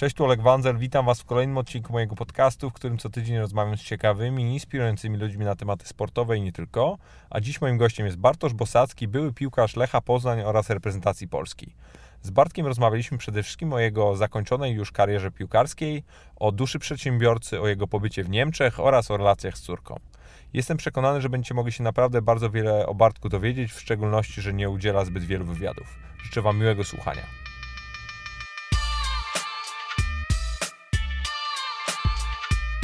Cześć, tu Olek Wanzel, witam Was w kolejnym odcinku mojego podcastu, w którym co tydzień rozmawiam z ciekawymi i inspirującymi ludźmi na tematy sportowe i nie tylko. A dziś moim gościem jest Bartosz Bosacki, były piłkarz Lecha Poznań oraz reprezentacji Polski. Z Bartkiem rozmawialiśmy przede wszystkim o jego zakończonej już karierze piłkarskiej, o duszy przedsiębiorcy, o jego pobycie w Niemczech oraz o relacjach z córką. Jestem przekonany, że będziecie mogli się naprawdę bardzo wiele o Bartku dowiedzieć, w szczególności, że nie udziela zbyt wielu wywiadów. Życzę Wam miłego słuchania.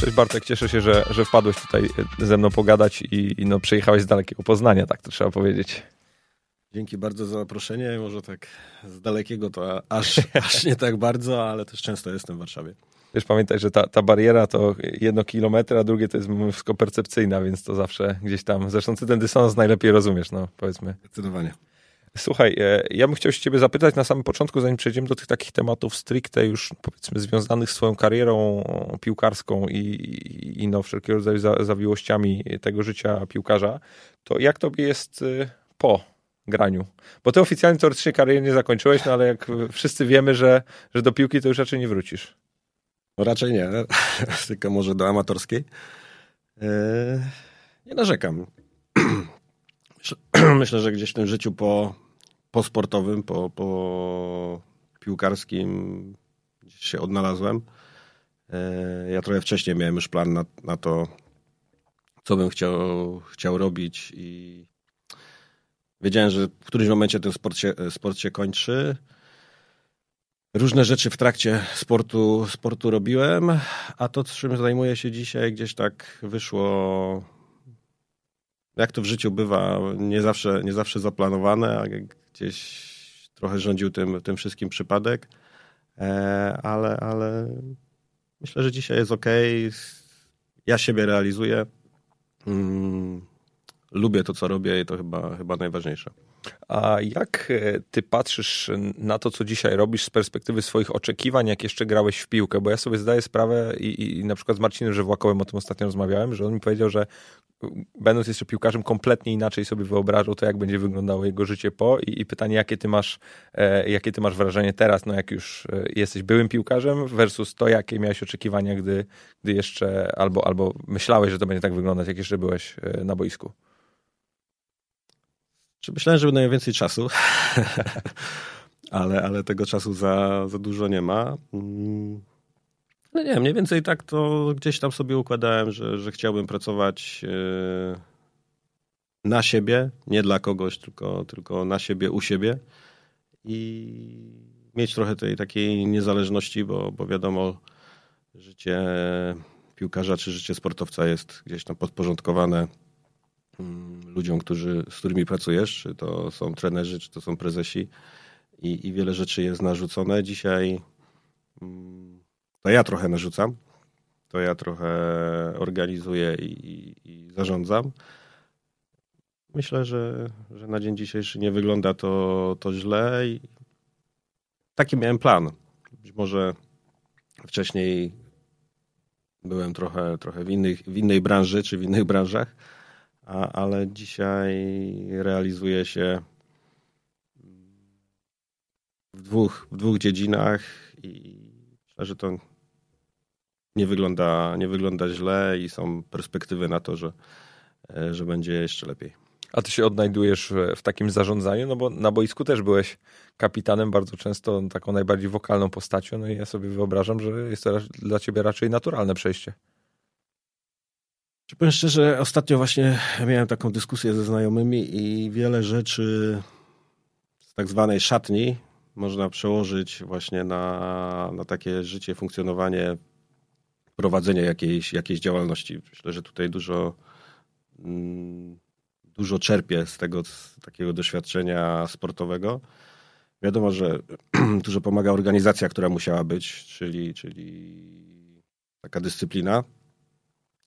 Cześć Bartek, cieszę się, że, że wpadłeś tutaj ze mną pogadać i, i no, przyjechałeś z dalekiego Poznania, tak to trzeba powiedzieć. Dzięki bardzo za zaproszenie. Może tak z dalekiego to aż, aż nie tak bardzo, ale też często jestem w Warszawie. Wiesz, pamiętaj, że ta, ta bariera to jedno kilometr, a drugie to jest wszystko percepcyjna, więc to zawsze gdzieś tam, zresztą ty ten dysonans najlepiej rozumiesz, no powiedzmy. Zdecydowanie. Słuchaj, e, ja bym chciał się ciebie zapytać na samym początku, zanim przejdziemy do tych takich tematów stricte już powiedzmy związanych z swoją karierą piłkarską i, i, no wszelkiego rodzaju za, zawiłościami tego życia piłkarza, to jak tobie jest e, po graniu? Bo ty oficjalnie teoretycznie kariery nie zakończyłeś, no ale jak wszyscy wiemy, że, że do piłki to już raczej nie wrócisz. No raczej nie, tylko może do amatorskiej. Eee, nie narzekam. Myślę, że gdzieś w tym życiu po, po sportowym, po, po piłkarskim się odnalazłem. Eee, ja trochę wcześniej miałem już plan na, na to, co bym chciał, chciał robić i wiedziałem, że w którymś momencie ten sport się, sport się kończy. Różne rzeczy w trakcie sportu, sportu robiłem, a to, czym zajmuję się dzisiaj, gdzieś tak wyszło, jak to w życiu bywa, nie zawsze, nie zawsze zaplanowane, a gdzieś trochę rządził tym, tym wszystkim przypadek, e, ale, ale myślę, że dzisiaj jest ok. Ja siebie realizuję. Mm, lubię to, co robię i to chyba, chyba najważniejsze. A jak e, ty patrzysz na to, co dzisiaj robisz z perspektywy swoich oczekiwań, jak jeszcze grałeś w piłkę? Bo ja sobie zdaję sprawę i, i na przykład z Marcinem Żywłakowym o tym ostatnio rozmawiałem, że on mi powiedział, że będąc jeszcze piłkarzem kompletnie inaczej sobie wyobrażał to, jak będzie wyglądało jego życie po i, i pytanie, jakie ty masz, e, jakie ty masz wrażenie teraz, no jak już e, jesteś byłym piłkarzem versus to, jakie miałeś oczekiwania, gdy, gdy jeszcze albo, albo myślałeś, że to będzie tak wyglądać, jak jeszcze byłeś e, na boisku. Myślałem, że będę miał więcej czasu, ale, ale tego czasu za, za dużo nie ma. Mm. No nie, mniej więcej tak to gdzieś tam sobie układałem, że, że chciałbym pracować e, na siebie, nie dla kogoś, tylko, tylko na siebie, u siebie i mieć trochę tej takiej niezależności, bo, bo wiadomo, życie piłkarza czy życie sportowca jest gdzieś tam podporządkowane ludziom, którzy, z którymi pracujesz, czy to są trenerzy, czy to są prezesi i, i wiele rzeczy jest narzucone. Dzisiaj mm, to ja trochę narzucam, to ja trochę organizuję i, i zarządzam. Myślę, że, że na dzień dzisiejszy nie wygląda to, to źle. I taki miałem plan. Być może wcześniej byłem trochę, trochę w, innych, w innej branży czy w innych branżach, a, ale dzisiaj realizuję się w dwóch, w dwóch dziedzinach i myślę, że to nie wygląda, nie wygląda źle i są perspektywy na to, że, e, że będzie jeszcze lepiej. A ty się odnajdujesz w takim zarządzaniu? No bo na boisku też byłeś kapitanem, bardzo często taką najbardziej wokalną postacią. No i ja sobie wyobrażam, że jest to dla ciebie raczej naturalne przejście. Czy powiem szczerze, ostatnio właśnie miałem taką dyskusję ze znajomymi i wiele rzeczy z tak zwanej szatni można przełożyć właśnie na, na takie życie, funkcjonowanie prowadzenie jakiejś, jakiejś działalności. Myślę, że tutaj dużo, mm, dużo czerpię z tego z takiego doświadczenia sportowego. Wiadomo, że dużo pomaga organizacja, która musiała być, czyli, czyli taka dyscyplina,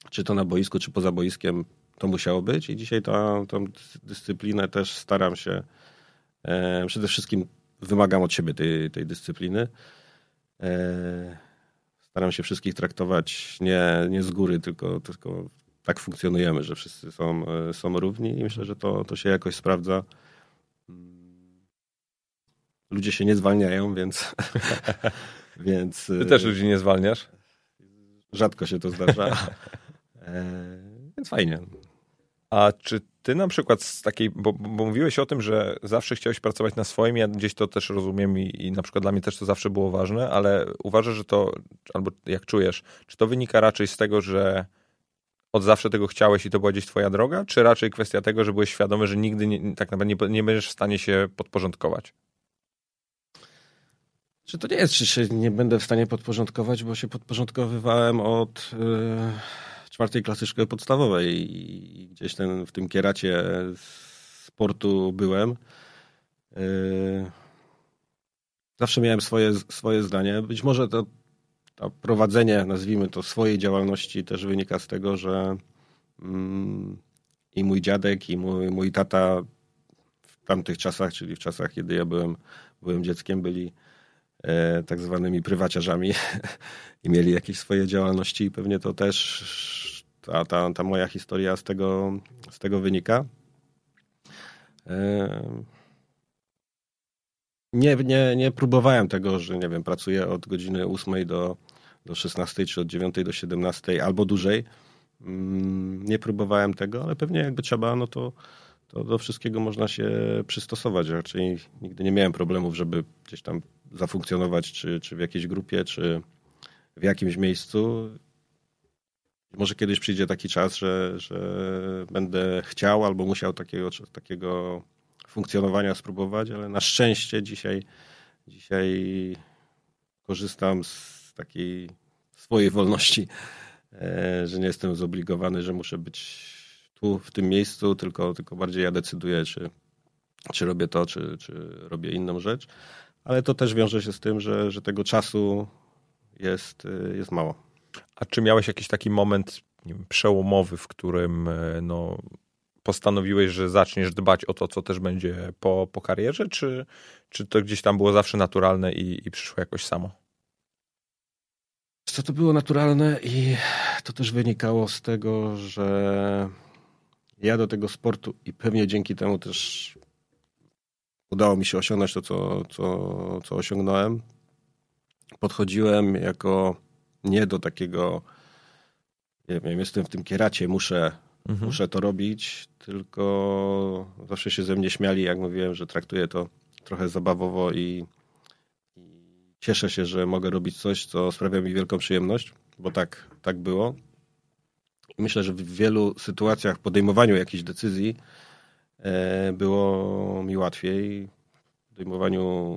czy to na boisku, czy poza boiskiem, to musiało być i dzisiaj tą, tą dyscyplinę też staram się, e, przede wszystkim wymagam od siebie tej, tej dyscypliny. E, staram się wszystkich traktować nie, nie z góry, tylko, tylko tak funkcjonujemy, że wszyscy są, e, są równi i myślę, że to, to się jakoś sprawdza. Ludzie się nie zwalniają, więc, Więc, Ty też ludzi nie zwalniasz? Rzadko się to zdarza. Więc fajnie. A czy ty na przykład z takiej, bo, bo, mówiłeś o tym, że zawsze chciałeś pracować na swoim, ja gdzieś to też rozumiem i, i na przykład dla mnie też to zawsze było ważne, ale uważasz, że to, albo jak czujesz, czy to wynika raczej z tego, że od zawsze tego chciałeś i to była gdzieś twoja droga, czy raczej kwestia tego, że byłeś świadomy, że nigdy nie, tak naprawdę nie, nie będziesz w stanie się podporządkować? Czy to nie jest, że się nie będę w stanie podporządkować, bo się podporządkowywałem od... Yy czwartej klasy szkoły podstawowej i gdzieś ten, w tym kieracie sportu byłem. Yy, zawsze miałem swoje, swoje zdanie. Być może to, to prowadzenie, nazwijmy to, swojej działalności też wynika z tego, że mm, i mój dziadek, i mój, mój tata w tamtych czasach, czyli w czasach, kiedy ja byłem, byłem dzieckiem, byli tak zwanymi prywaciarzami i mieli jakieś swoje działalności i pewnie to też ta, ta, ta moja historia z tego, z tego wynika. E, nie, nie, nie próbowałem tego, że nie wiem, pracuję od godziny 8 do, do 16, czy od 9 do 17, albo dłużej. Mm, nie próbowałem tego, ale pewnie jakby trzeba, no to, to do wszystkiego można się przystosować. Raczej nigdy nie miałem problemów, żeby gdzieś tam zafunkcjonować, czy, czy w jakiejś grupie, czy w jakimś miejscu. Może kiedyś przyjdzie taki czas, że, że będę chciał albo musiał takiego, takiego funkcjonowania spróbować, ale na szczęście dzisiaj, dzisiaj korzystam z takiej swojej wolności, e, że nie jestem zobligowany, że muszę być tu, w tym miejscu, tylko, tylko bardziej ja decyduję, czy, czy robię to, czy, czy robię inną rzecz. Ale to też wiąże się z tym, że, że tego czasu jest, jest mało. A czy miałeś jakiś taki moment wiem, przełomowy, w którym e, no, postanowiłeś, że zaczniesz dbać o to, co też będzie po, po karierze, czy, czy to gdzieś tam było zawsze naturalne i, i przyszło jakoś samo? Co to było naturalne i to też wynikało z tego, że ja do tego sportu i pewnie dzięki temu też udało mi się osiągnąć to, co, co, co osiągnąłem. Podchodziłem jako nie do takiego, nie wiem, jestem w tym kieracie, muszę, mhm. muszę to robić, tylko zawsze się ze mnie śmiali, jak mówiłem, że traktuję to trochę zabawowo i, i cieszę się, że mogę robić coś, co sprawia mi wielką przyjemność, bo tak, tak było. I myślę, że w wielu sytuacjach podejmowaniu jakichś decyzji było mi łatwiej. W podejmowaniu,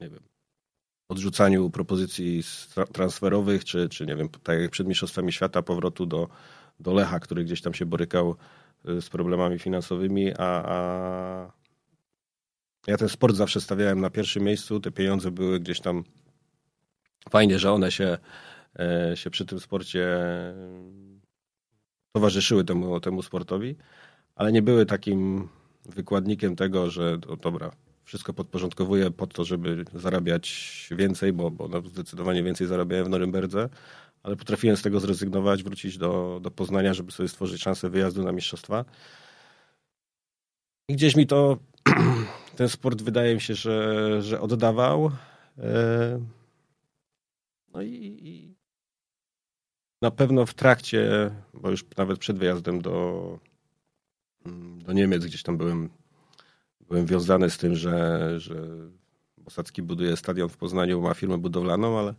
nie wiem, odrzucaniu propozycji transferowych, czy, czy nie wiem, tak jak przed Mistrzostwami Świata, powrotu do, do Lecha, który gdzieś tam się borykał y, z problemami finansowymi, a, a ja ten sport zawsze stawiałem na pierwszym miejscu, te pieniądze były gdzieś tam fajnie, że one się, e, się przy tym sporcie towarzyszyły temu, temu sportowi, ale nie były takim wykładnikiem tego, że to, dobra, wszystko podporządkowuję pod to, żeby zarabiać więcej, bo, bo no zdecydowanie więcej zarabiałem w Norymberdze, ale potrafiłem z tego zrezygnować, wrócić do, do Poznania, żeby sobie stworzyć szansę wyjazdu na mistrzostwa. I gdzieś mi to, ten sport wydaje mi się, że, że oddawał. E, no i na pewno w trakcie, bo już nawet przed wyjazdem do, do Niemiec, gdzieś tam byłem byłem wiązany z tym, że, że Bosacki buduje stadion w Poznaniu, ma firmę budowlaną, ale,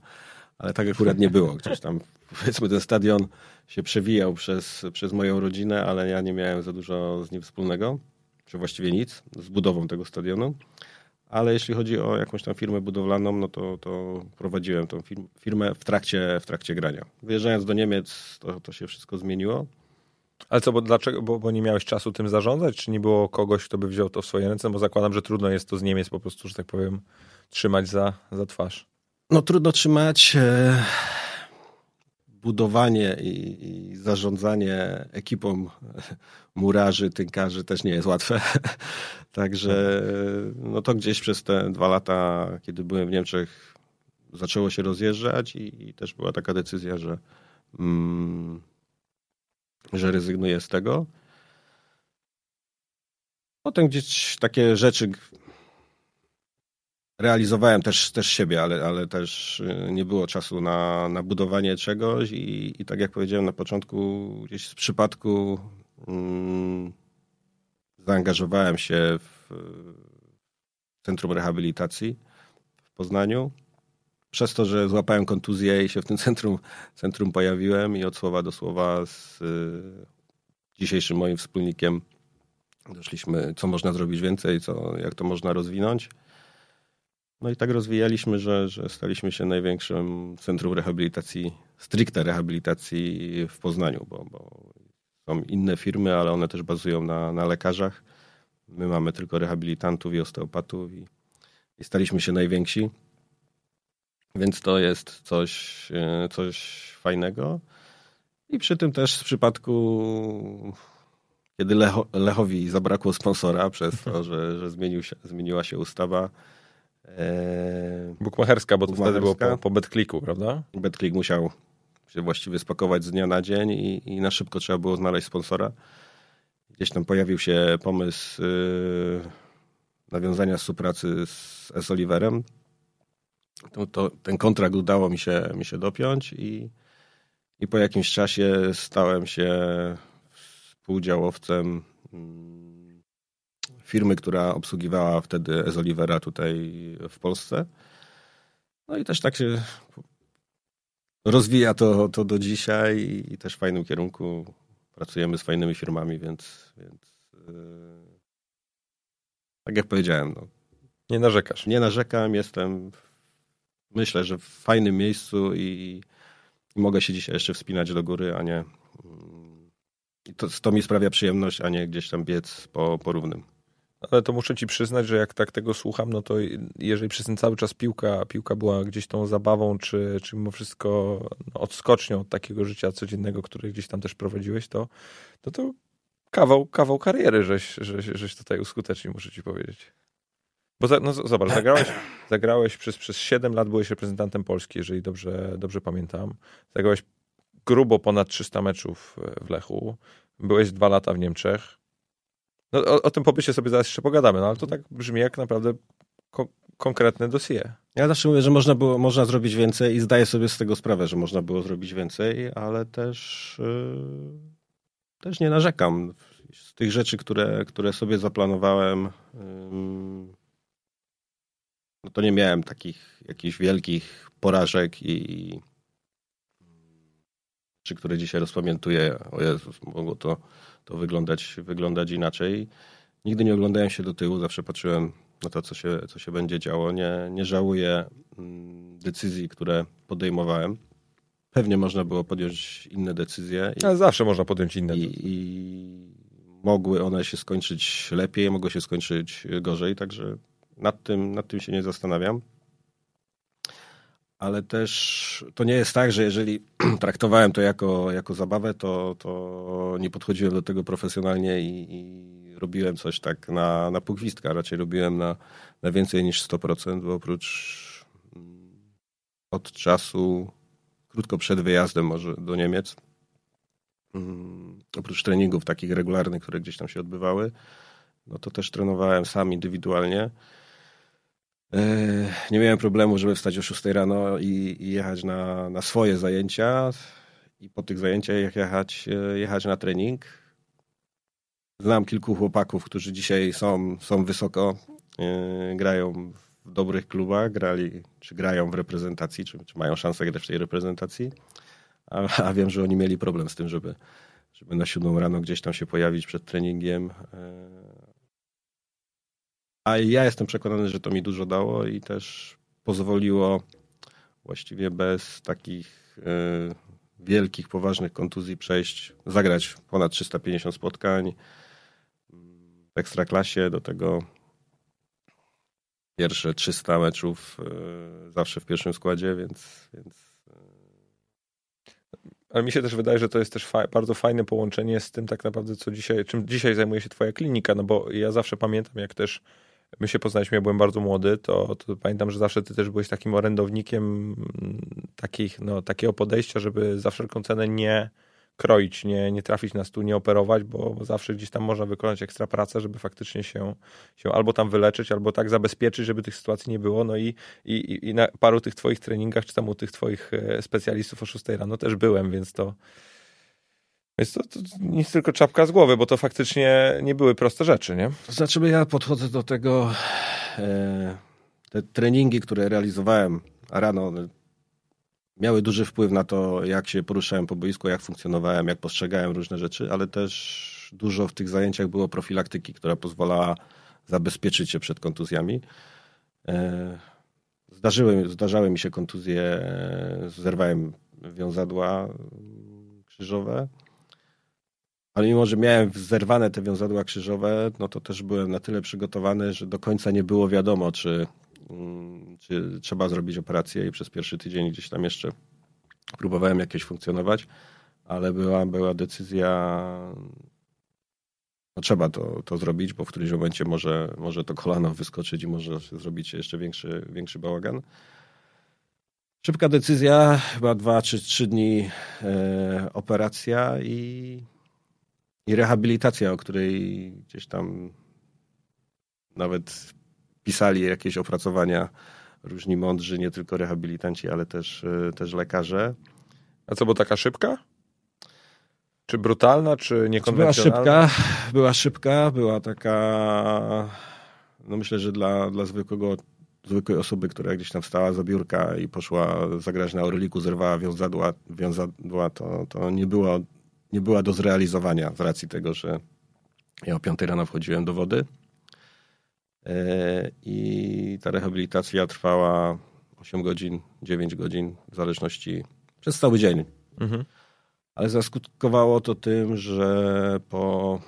ale tak akurat nie było. Gdzieś tam, powiedzmy, ten stadion się przewijał przez, przez moją rodzinę, ale ja nie miałem za dużo z nim wspólnego, czy właściwie nic, z budową tego stadionu. Ale jeśli chodzi o jakąś tam firmę budowlaną, no to, to prowadziłem tą firmę w trakcie, w trakcie grania. Wyjeżdżając do Niemiec, to, to się wszystko zmieniło. Ale co, bo dlaczego? Bo, bo, nie miałeś czasu tym zarządzać? Czy nie było kogoś, kto by wziął to w swoje ręce? Bo zakładam, że trudno jest to z Niemiec po prostu, że tak powiem, trzymać za, za twarz. No trudno trzymać. E, budowanie i, i, zarządzanie ekipą murarzy, tynkarzy też nie jest łatwe. Także no to gdzieś przez te dwa lata, kiedy byłem w Niemczech, zaczęło się rozjeżdżać i, i też była taka decyzja, że mm, że rezygnuję z tego. Potem gdzieś takie rzeczy realizowałem też, też siebie, ale, ale też y, nie było czasu na, na budowanie czegoś i, i tak jak powiedziałem na początku, gdzieś z przypadku mm, zaangażowałem się w Centrum Rehabilitacji w Poznaniu. Przez to, że złapałem kontuzję i się w tym centrum, centrum pojawiłem i od słowa do słowa z y, dzisiejszym moim wspólnikiem doszliśmy, co można zrobić więcej, co, jak to można rozwinąć. No i tak rozwijaliśmy, że, że staliśmy się największym centrum rehabilitacji, stricte rehabilitacji w Poznaniu, bo, bo są inne firmy, ale one też bazują na, na lekarzach. My mamy tylko rehabilitantów i osteopatów i, i staliśmy się najwięksi. Więc to jest coś, e, coś fajnego. I przy tym też w przypadku, kiedy Lecho, Lechowi zabrakło sponsora przez to, że, że zmienił się, zmieniła się ustawa, Eee, Bukmacherska, bo to wtedy było po, po BetClicku, prawda? BetClick musiał się właściwie spakować z dnia na dzień i, i na szybko trzeba było znaleźć sponsora. Gdzieś tam pojawił się pomysł yy, nawiązania współpracy z S. Oliverem. To, to, ten kontrakt udało mi się, mi się dopiąć i, i po jakimś czasie stałem się współdziałowcem firmy, która obsługiwała wtedy Ez Olivera tutaj w Polsce. No i też tak się rozwija to, to do dzisiaj i też w fajnym kierunku. Pracujemy z fajnymi firmami, więc, więc yy, tak jak powiedziałem. No, nie narzekasz. Nie narzekam, jestem myślę, że w fajnym miejscu i, i mogę się dzisiaj jeszcze wspinać do góry, a nie mm, to, to mi sprawia przyjemność, a nie gdzieś tam biec po, po równym ale to muszę ci przyznać, że jak tak tego słucham, no to jeżeli przez ten cały czas piłka, piłka była gdzieś tą zabawą, czy, czy mimo wszystko no, odskocznią od takiego życia codziennego, które gdzieś tam też prowadziłeś, to to, to kawał, kawał kariery żeś, żeś, żeś tutaj uskutecznił, muszę ci powiedzieć. Bo za, no zobacz, zagrałeś, zagrałeś przez, przez 7 lat, byłeś reprezentantem Polski, jeżeli dobrze, dobrze pamiętam. Zagrałeś grubo ponad 300 meczów w Lechu. Byłeś dwa lata w Niemczech. No, o, o tym pobycie sobie zaraz jeszcze pogadamy, no ale to tak brzmi jak naprawdę ko konkretne dossier. Ja zawsze mówię, że można, było, można zrobić więcej i zdaję sobie z tego sprawę, że można było zrobić więcej, ale też, yy, też nie narzekam. Z tych rzeczy, które, które sobie zaplanowałem, yy, no to nie miałem takich jakichś wielkich porażek i czy które dzisiaj rozpamiętuję, o Jezus, mogło to to wyglądać, wyglądać inaczej. Nigdy nie oglądałem się do tyłu, zawsze patrzyłem na to, co się, co się będzie działo. Nie, nie żałuję mm, decyzji, które podejmowałem. Pewnie można było podjąć inne decyzje. I, Ale zawsze można podjąć inne. I, I mogły one się skończyć lepiej, mogły się skończyć gorzej, także nad tym, nad tym się nie zastanawiam ale też to nie jest tak, że jeżeli traktowałem to jako, jako zabawę, to, to nie podchodziłem do tego profesjonalnie i, i robiłem coś tak na, na półgwistka. Raczej robiłem na, na więcej niż 100%, bo oprócz mm, od czasu, krótko przed wyjazdem może do Niemiec, um, oprócz treningów takich regularnych, które gdzieś tam się odbywały, no to też trenowałem sam indywidualnie. E, nie miałem problemu, żeby wstać o 6 rano i, i, jechać na, na swoje zajęcia i po tych zajęciach jechać, e, jechać na trening. Znam kilku chłopaków, którzy dzisiaj są, są wysoko, yy, grają w dobrych klubach, grali, czy grają w reprezentacji, czy, czy mają szansę grać w tej reprezentacji, a, a, wiem, że oni mieli problem z tym, żeby, żeby na siódmą rano gdzieś tam się pojawić przed treningiem. A ja jestem przekonany, że to mi dużo dało i też pozwoliło właściwie bez takich y, wielkich, poważnych kontuzji przejść, zagrać ponad 350 spotkań w ekstraklasie, do tego pierwsze 300 meczów y, zawsze w pierwszym składzie, więc, więc ale mi się też wydaje, że to jest też fa bardzo fajne połączenie z tym tak naprawdę, co dzisiaj, czym dzisiaj zajmuje się twoja klinika, no bo ja zawsze pamiętam, jak też my się poznaliśmy, ja byłem bardzo młody, to, to, pamiętam, że zawsze ty też byłeś takim orędownikiem takich, no, takiego podejścia, żeby za wszelką cenę nie kroić, nie, nie trafić na stół, nie operować, bo zawsze gdzieś tam można wykonać ekstra pracę, żeby faktycznie się, się albo tam wyleczyć, albo tak zabezpieczyć, żeby tych sytuacji nie było. No i, i, i na paru tych twoich treningach, czy tam u tych twoich e, specjalistów o 6 rano też byłem, więc to więc to, to nic tylko czapka z głowy, bo to faktycznie nie były proste rzeczy, nie? To znaczy, ja podchodzę do tego, e, te treningi, które realizowałem rano, miały duży wpływ na to, jak się poruszałem po boisku, jak funkcjonowałem, jak postrzegałem różne rzeczy, ale też dużo w tych zajęciach było profilaktyki, która pozwalała zabezpieczyć się przed kontuzjami. E, zdarzyły, zdarzały mi się kontuzje, e, zerwałem wiązadła krzyżowe, ale mimo, że miałem zerwane te wiązadła krzyżowe, no to też byłem na tyle przygotowany, że do końca nie było wiadomo, czy Mm, czy trzeba zrobić operację i przez pierwszy tydzień gdzieś tam jeszcze próbowałem jakieś funkcjonować, ale była, była decyzja, no trzeba to, to zrobić, bo w którymś momencie może, może to kolano wyskoczyć i może zrobić jeszcze większy, większy bałagan. Szybka decyzja, chyba dwa czy trzy dni e, operacja i, i rehabilitacja, o której gdzieś tam nawet pisali jakieś opracowania różni mądrzy, nie tylko rehabilitanci, ale też, e, też lekarze. A co, bo taka szybka? Czy brutalna, czy niekonwencjonalna? Była szybka, była szybka, była taka, no myślę, że dla, dla zwykłego, zwykłej osoby, która gdzieś tam wstała za biurka i poszła zagrać na Orliku, zerwała wiązadła, wiązadła to, to nie, było, nie była do zrealizowania z racji tego, że ja o 5 rano wchodziłem do wody E, I ta rehabilitacja trwała 8 godzin, 9 godzin, w zależności przez cały dzień. Mhm. Ale zaskutkowało to tym, że po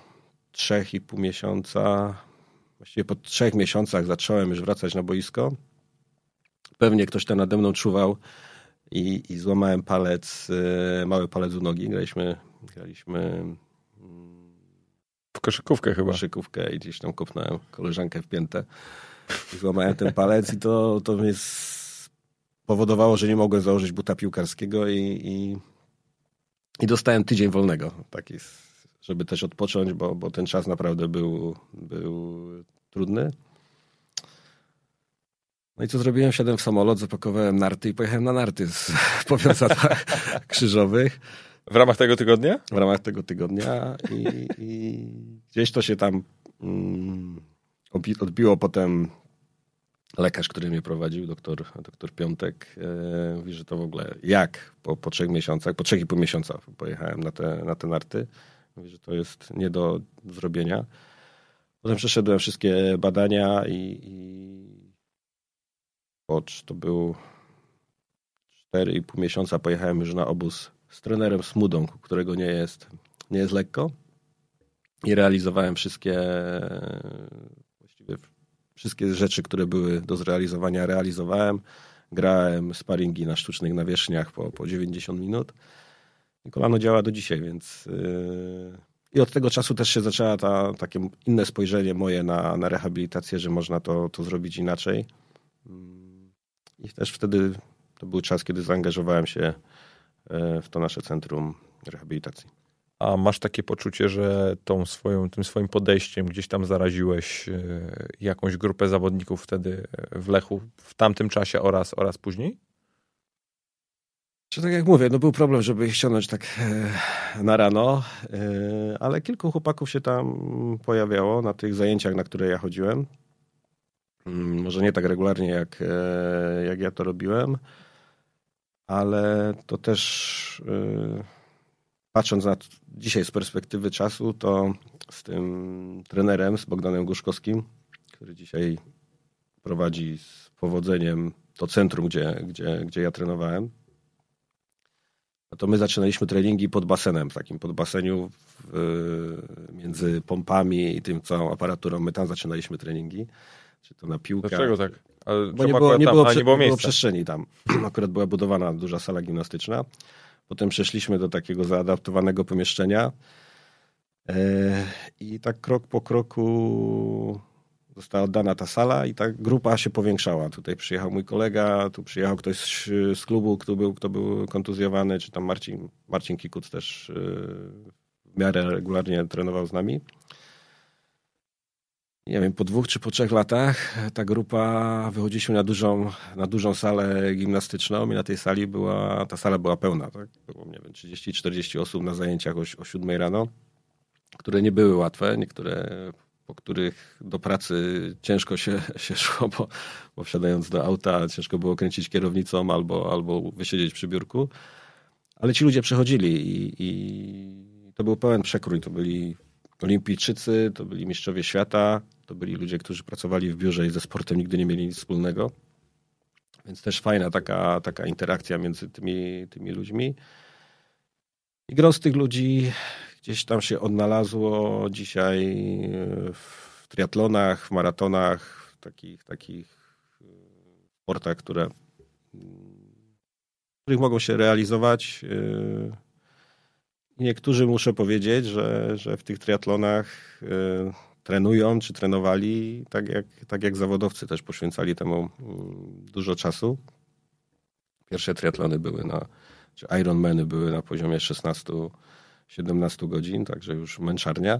3,5 miesiąca, właściwie po 3 miesiącach zacząłem już wracać na boisko. Pewnie ktoś tam nade mną czuwał i, i złamałem palec, e, mały palec u nogi. Graliśmy, graliśmy w koszykówkę chyba. Koszykówkę i gdzieś tam kopnąłem koleżankę w piętę. I złamałem ten palec i to, to mnie powodowało, że nie mogłem założyć buta piłkarskiego i, i, i dostałem tydzień wolnego. Taki, żeby też odpocząć, bo, bo ten czas naprawdę był, był trudny. No i co zrobiłem? Wsiadłem w samolot, zapakowałem narty i pojechałem na narty z powiązaniach krzyżowych. W ramach tego tygodnia? W ramach tego tygodnia i, i gdzieś to się tam mm, odbiło potem lekarz, który mnie prowadził, doktor, doktor Piątek, e, mówi, że to w ogóle jak po, po trzech miesiącach, po trzech i pół miesiąca pojechałem na te, na te narty. Mówi, że to jest nie do zrobienia. Potem przeszedłem wszystkie badania i, i to był 4,5 miesiąca pojechałem już na obóz z trenerem Smudą, którego nie jest, nie jest lekko. I realizowałem wszystkie właściwie wszystkie rzeczy, które były do zrealizowania, realizowałem. Grałem sparingi na sztucznych nawierzchniach po, po 90 minut. I kolano działa do dzisiaj, więc yy... i od tego czasu też się zaczęła ta, takie inne spojrzenie moje na, na rehabilitację, że można to, to zrobić inaczej. I też wtedy to był czas, kiedy zaangażowałem się w to nasze centrum rehabilitacji. A masz takie poczucie, że tą swoją, tym swoim podejściem gdzieś tam zaraziłeś e, jakąś grupę zawodników wtedy w Lechu w tamtym czasie oraz, oraz później? Czy tak jak mówię, no był problem, żeby ich ściągnąć tak e, na rano, ale kilku chłopaków się tam pojawiało na tych zajęciach, na które ja chodziłem. Mm, może nie tak regularnie, jak, jak ja to robiłem, ale to też yy, patrząc na dzisiaj z perspektywy czasu, to z tym trenerem, z Bogdanem Guszkowskim, który dzisiaj prowadzi z powodzeniem to centrum, gdzie, gdzie, gdzie ja trenowałem, no to my zaczynaliśmy treningi pod basenem, w takim pod baseniu w, między pompami i tym całą aparaturą. My tam zaczynaliśmy treningi, czy to na piłkę. Dlaczego tak? Ale bo nie było, nie, tam, było, prze, nie, było, nie było przestrzeni tam. Akurat była budowana duża sala gimnastyczna. Potem przeszliśmy do takiego zaadaptowanego pomieszczenia. E, I tak krok po kroku została oddana ta sala i ta grupa się powiększała. Tutaj przyjechał mój kolega, tu przyjechał ktoś z klubu, kto był, kto był kontuzjowany, czy tam Marcin, Marcin Kikuc też w miarę regularnie trenował z nami nie wiem, po dwóch czy po trzech latach ta grupa wychodziliśmy na dużą, na dużą salę gimnastyczną i na tej sali była, ta sala była pełna, tak? Było, nie wiem, 30-40 osób na zajęciach o, o 7 rano, które nie były łatwe, niektóre po których do pracy ciężko się, się szło, bo, bo wsiadając do auta ciężko było kręcić kierownicą albo, albo wysiedzieć przy biurku. Ale ci ludzie przechodzili i, i to był pełen przekrój. To byli olimpijczycy, to byli mistrzowie świata, to byli ludzie, którzy pracowali w biurze i ze sportem nigdy nie mieli nic wspólnego. Więc też fajna taka, taka interakcja między tymi, tymi ludźmi. I gro z tych ludzi gdzieś tam się odnalazło dzisiaj w triatlonach, w maratonach, w takich, takich e, sportach, które, w których mogą się realizować. Niektórzy muszę powiedzieć, że, że w tych triatlonach e, trenują czy trenowali, tak jak, tak jak zawodowcy też poświęcali temu mm, dużo czasu. Pierwsze triatlony były na, czy Ironmany były na poziomie 16-17 godzin, także już męczarnia.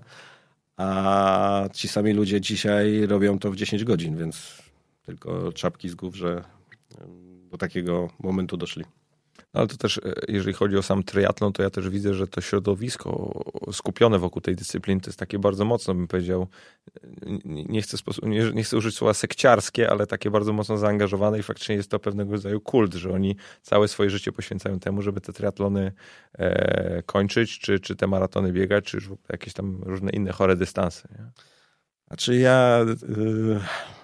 A ci sami ludzie dzisiaj robią to w 10 godzin, więc tylko czapki z głów, że do takiego momentu doszli. Ale to też, e, jeżeli chodzi o sam triatlon, to ja też widzę, że to środowisko skupione wokół tej dyscypliny to jest takie bardzo mocno, bym powiedział, nie chcę, nie, nie chcę użyć słowa sekciarskie, ale takie bardzo mocno zaangażowane i faktycznie jest to pewnego rodzaju kult, że oni całe swoje życie poświęcają temu, żeby te triatlony e, kończyć, czy, czy te maratony biegać, czy już jakieś tam różne inne chore dystanse. Nie? Znaczy ja... Y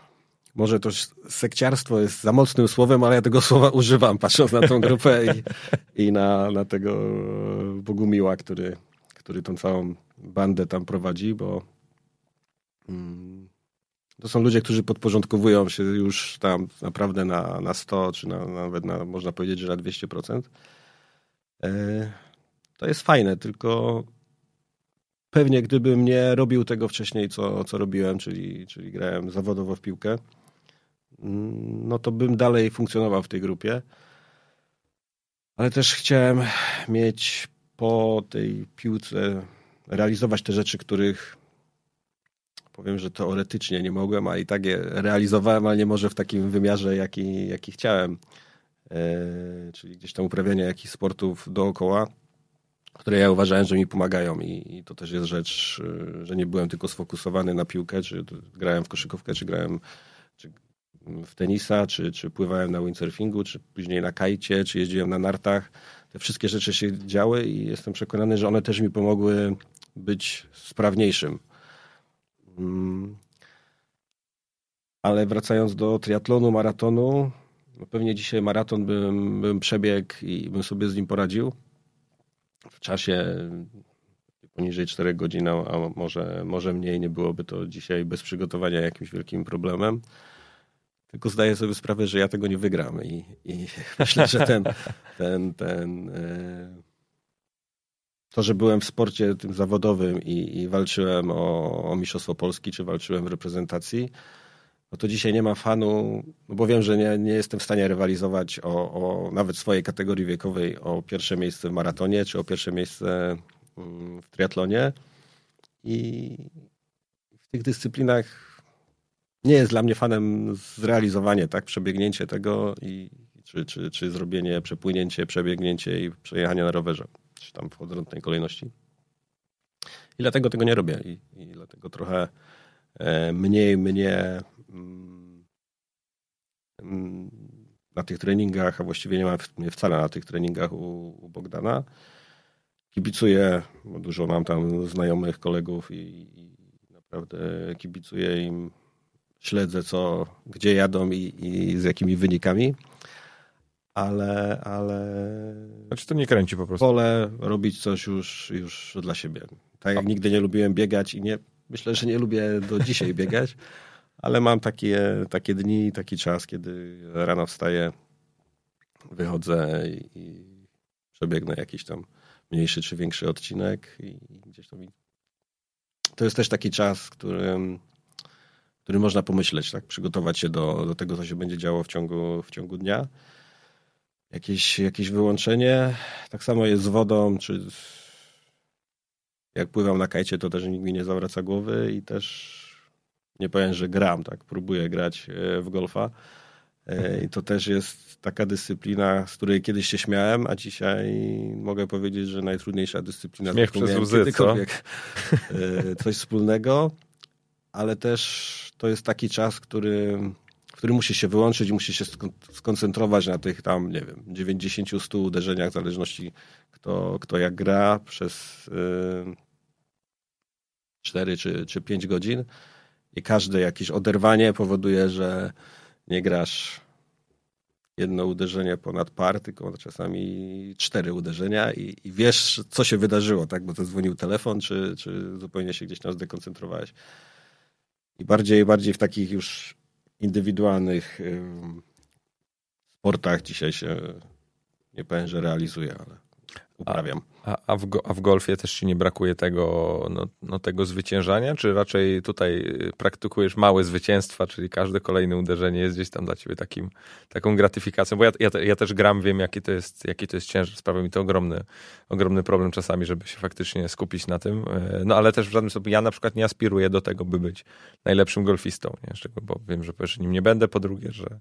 może to sekciarstwo jest za mocnym słowem, ale ja tego słowa używam, patrząc na tą grupę i, i na, na tego Bogumiła, który, który tą całą bandę tam prowadzi, bo mm, to są ludzie, którzy podporządkowują się już tam naprawdę na, na 100, czy na, nawet na, można powiedzieć, że na 200%. E, to jest fajne, tylko pewnie gdybym nie robił tego wcześniej, co, co robiłem, czyli, czyli grałem zawodowo w piłkę, no to bym dalej funkcjonował w tej grupie. Ale też chciałem mieć po tej piłce, realizować te rzeczy, których powiem, że teoretycznie nie mogłem, a i tak je realizowałem, ale nie może w takim wymiarze, jaki, jaki chciałem. E, czyli gdzieś tam uprawianie jakichś sportów dookoła, które ja uważałem, że mi pomagają i, i to też jest rzecz, że nie byłem tylko sfokusowany na piłkę, czy grałem w koszykówkę, czy grałem, w tenisa, czy, czy pływałem na windsurfingu, czy później na kajcie, czy jeździłem na nartach. Te wszystkie rzeczy się działy i jestem przekonany, że one też mi pomogły być sprawniejszym. Mm. Ale wracając do triatlonu, maratonu, no pewnie dzisiaj maraton bym, bym przebiegł i bym sobie z nim poradził. W czasie poniżej 4 godzin, a może, może mniej, nie byłoby to dzisiaj bez przygotowania jakimś wielkim problemem. Tylko zdaję sobie sprawę, że ja tego nie wygram i, i myślę, że ten, ten, ten e, to, że byłem w sporcie tym zawodowym i, i walczyłem o, o Mistrzostwo Polski, czy walczyłem w reprezentacji, no to dzisiaj nie ma fanu, no bo wiem, że nie, nie jestem w stanie rywalizować o, o nawet swojej kategorii wiekowej o pierwsze miejsce w maratonie, czy o pierwsze miejsce mm, w triatlonie. I w tych dyscyplinach nie jest dla mnie fanem zrealizowanie, tak, przebiegnięcie tego i czy, czy, czy zrobienie, przepłynięcie, przebiegnięcie i przejechanie na rowerze, czy tam w odwrotnej kolejności. I dlatego tego nie robię i, i dlatego trochę e, mniej mnie mm, mm, na tych treningach, a właściwie nie ma wcale na tych treningach u, u Bogdana. Kibicuję, bo dużo mam tam znajomych, kolegów i, i naprawdę kibicuję im śledzę, co, gdzie jadą i, i z jakimi wynikami, ale, ale... Znaczy to nie kręci po prostu. Wolę robić coś już, już dla siebie. Tak jak nigdy nie lubiłem biegać i nie, myślę, że nie lubię do dzisiaj biegać, ale mam takie, takie dni, taki czas, kiedy rano wstaję, wychodzę i, i przebiegnę jakiś tam mniejszy czy większy odcinek i gdzieś tam... To jest też taki czas, którym który można pomyśleć, tak? Przygotować się do, do tego, co się będzie działo w ciągu, w ciągu dnia. Jakieś, jakieś wyłączenie. Tak samo jest z wodą, czy jak pływam na kajcie, to też nikt mi nie zawraca głowy i też nie powiem, że gram, tak? Próbuję grać e, w golfa. E, I to też jest taka dyscyplina, z której kiedyś się śmiałem, a dzisiaj mogę powiedzieć, że najtrudniejsza dyscyplina, Śmiech przez łzy, co? E, coś wspólnego, ale też to jest taki czas, który, w którym musi się wyłączyć i musi się skoncentrować na tych tam, nie wiem, 90-100 uderzeniach, w zależności kto, kto jak gra przez yy, 4 czy, czy 5 godzin i każde jakieś oderwanie powoduje, że nie grasz jedno uderzenie ponad par, tylko czasami cztery uderzenia i, i, wiesz, co się wydarzyło, tak? Bo to dzwonił telefon, czy, czy zupełnie się gdzieś tam zdekoncentrowałeś. I bardziej, bardziej w takich już indywidualnych sportach dzisiaj się nie powiem, że realizuje, ale uprawiam. A, a, w, a w golfie też ci nie brakuje tego, no, no, tego zwyciężania? Czy raczej tutaj y, praktykujesz małe zwycięstwa, czyli każde kolejne uderzenie jest gdzieś tam dla ciebie takim, taką gratyfikacją? Bo ja, ja, ja też gram, wiem jaki to jest, jaki to jest ciężar. Sprawia mi to ogromny, ogromny problem czasami, żeby się faktycznie skupić na tym. E, no ale też w żadnym stopniu ja na przykład nie aspiruję do tego, by być najlepszym golfistą. Nie? Czego, bo wiem, że nim nie będę, po drugie, że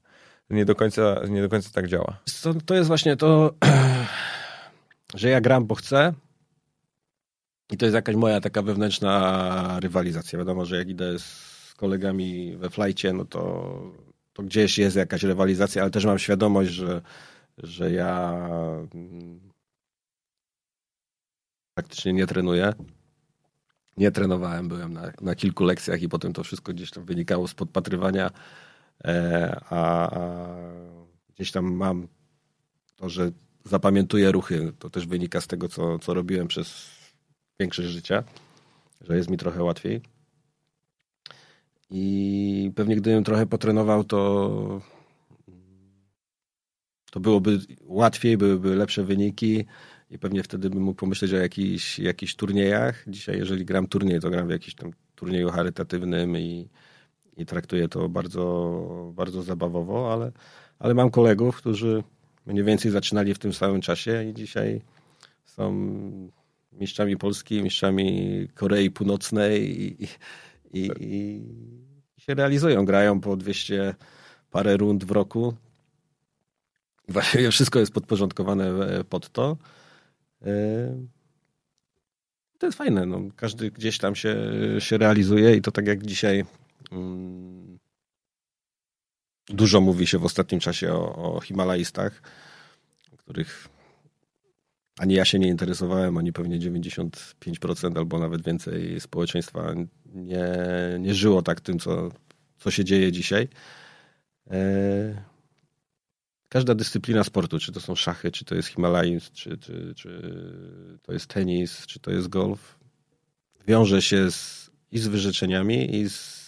nie do końca, nie do końca tak działa. To, to jest właśnie to że ja gram, bo chcę. I to jest jakaś moja taka wewnętrzna rywalizacja. Wiadomo, że jak idę z kolegami we flajcie, no to, to gdzieś jest jakaś rywalizacja, ale też mam świadomość, że, że ja praktycznie nie trenuję. Nie trenowałem, byłem na, na kilku lekcjach i potem to wszystko gdzieś tam wynikało z podpatrywania, e, a, a gdzieś tam mam to, że zapamiętuję ruchy. To też wynika z tego, co, co robiłem przez większość życia, że jest mi trochę łatwiej. I pewnie gdybym trochę potrenował, to, to byłoby łatwiej, byłyby lepsze wyniki i pewnie wtedy bym mógł pomyśleć o jakichś, jakichś turniejach. Dzisiaj, jeżeli gram turniej, to gram w jakimś tam turnieju charytatywnym i, i traktuję to bardzo, bardzo zabawowo, ale, ale mam kolegów, którzy mniej więcej zaczynali w tym samym czasie i dzisiaj są mistrzami Polski, mistrzami Korei Północnej i, i, i, i się realizują. Grają po 200 parę rund w roku. Właściwie wszystko jest podporządkowane e, pod to. E, to jest fajne. No. Każdy gdzieś tam się, się realizuje i to tak jak dzisiaj mm, Dużo mówi się w ostatnim czasie o, o Himalajstach, których ani ja się nie interesowałem, ani pewnie 95% albo nawet więcej społeczeństwa nie, nie żyło tak tym, co, co się dzieje dzisiaj. E, każda dyscyplina sportu, czy to są szachy, czy to jest Himalajs, czy, czy, czy to jest tenis, czy to jest golf, wiąże się z, i z wyrzeczeniami, i z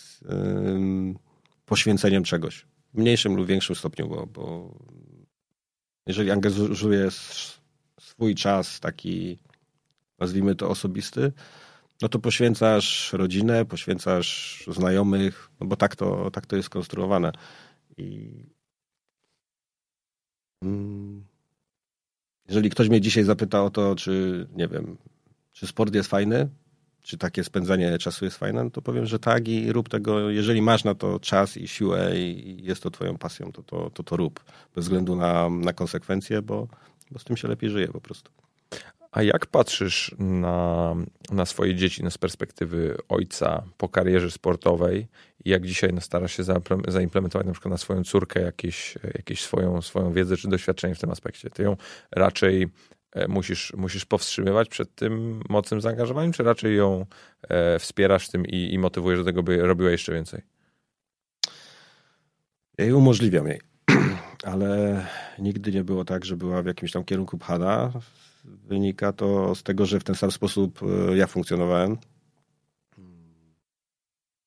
poświęceniem czegoś w mniejszym lub większym stopniu, bo, bo jeżeli angażujesz swój czas taki, nazwijmy to osobisty, no to poświęcasz rodzinę, poświęcasz znajomych, no bo tak to, tak to jest konstruowane. I mm, jeżeli ktoś mnie dzisiaj zapyta o to, czy nie wiem, czy sport jest fajny, czy takie spędzanie czasu jest fajne, no to powiem, że tak i rób tego, jeżeli masz na to czas i siłę i jest to twoją pasją, to to, to, to rób, bez względu na, na konsekwencje, bo, bo z tym się lepiej żyje po prostu. A jak patrzysz na, na swoje dzieci no z perspektywy ojca po karierze sportowej i jak dzisiaj no, starasz się zaimplementować na przykład na swoją córkę jakieś, jakieś swoją, swoją wiedzę czy doświadczenie w tym aspekcie? Ty ją raczej musisz, musisz powstrzymywać przed tym mocnym zaangażowaniem, czy raczej ją e, wspierasz w tym i, i motywujesz do tego, by robiła jeszcze więcej? Ja jej umożliwiam jej, ale nigdy nie było tak, że była w jakimś tam kierunku pchana. Wynika to z tego, że w ten sam sposób e, ja funkcjonowałem.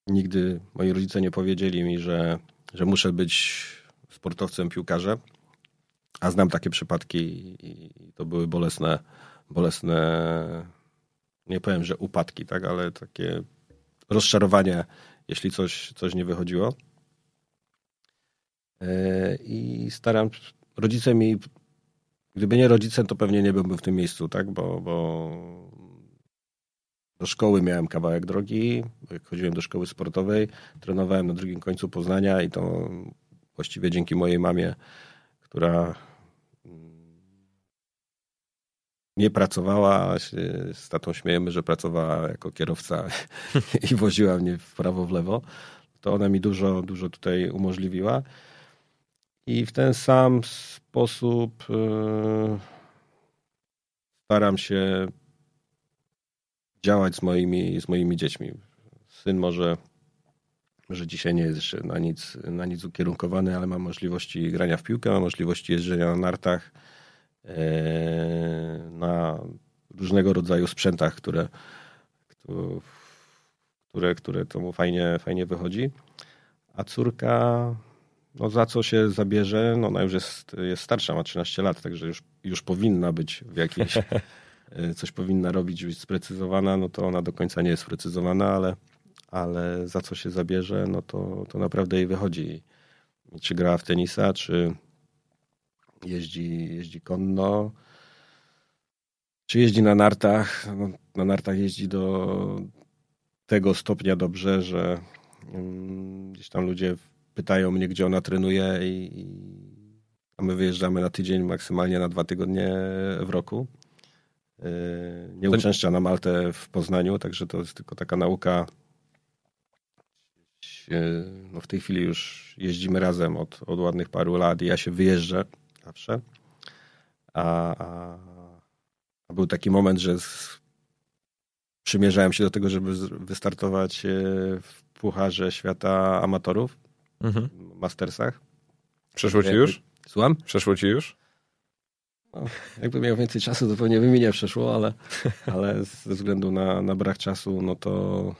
Nigdy moi rodzice nie powiedzieli mi, że, że muszę być sportowcem, piłkarzem. A znam takie przypadki i to były bolesne, bolesne, nie powiem, że upadki, tak, ale takie rozczarowanie jeśli coś, coś nie wychodziło. E, I staram, rodzice mi, gdyby nie rodzice, to pewnie nie byłbym w tym miejscu, tak, bo, bo do szkoły miałem kawałek drogi, chodziłem do szkoły sportowej, trenowałem na drugim końcu Poznania i to właściwie dzięki mojej mamie, która nie pracowała, z tatą śmiejemy, że pracowała jako kierowca i woziła mnie w prawo, w lewo, to ona mi dużo, dużo tutaj umożliwiła. I w ten sam sposób yy, staram się działać z moimi, z moimi dziećmi. Syn może, że dzisiaj nie jest jeszcze na nic, na nic ukierunkowany, ale ma możliwości grania w piłkę, ma możliwości jeżdżenia na nartach, E, na różnego rodzaju sprzętach, które, które, które to mu fajnie, fajnie wychodzi. A córka, no za co się zabierze, no ona już jest, jest starsza, ma 13 lat, także już, już powinna być w jakiejś, e, coś powinna robić, być sprecyzowana, no to ona do końca nie jest sprecyzowana, ale, ale za co się zabierze, no to, to naprawdę jej wychodzi. Czy gra w tenisa, czy, jeździ, jeździ konno, czy jeździ na nartach. No, na nartach jeździ do tego stopnia dobrze, że um, gdzieś tam ludzie pytają mnie, gdzie ona trenuje i, i, a my wyjeżdżamy na tydzień, maksymalnie na dwa tygodnie w roku. Yy, nie uczęszcza na Maltę w Poznaniu, także to jest tylko taka nauka. Yy, no w tej chwili już jeździmy razem od, od ładnych paru lat i ja się wyjeżdżę zawsze. A, a, a był taki moment, że z, przymierzałem się do tego, żeby wystartować e, w Pucharze Świata Amatorów, mhm. Mastersach. Przeszło ci już? Słucham? Przeszło ci już? No, jakbym miał więcej czasu, to pewnie by mi nie przeszło, ale, ale ze względu na, na brak czasu, no to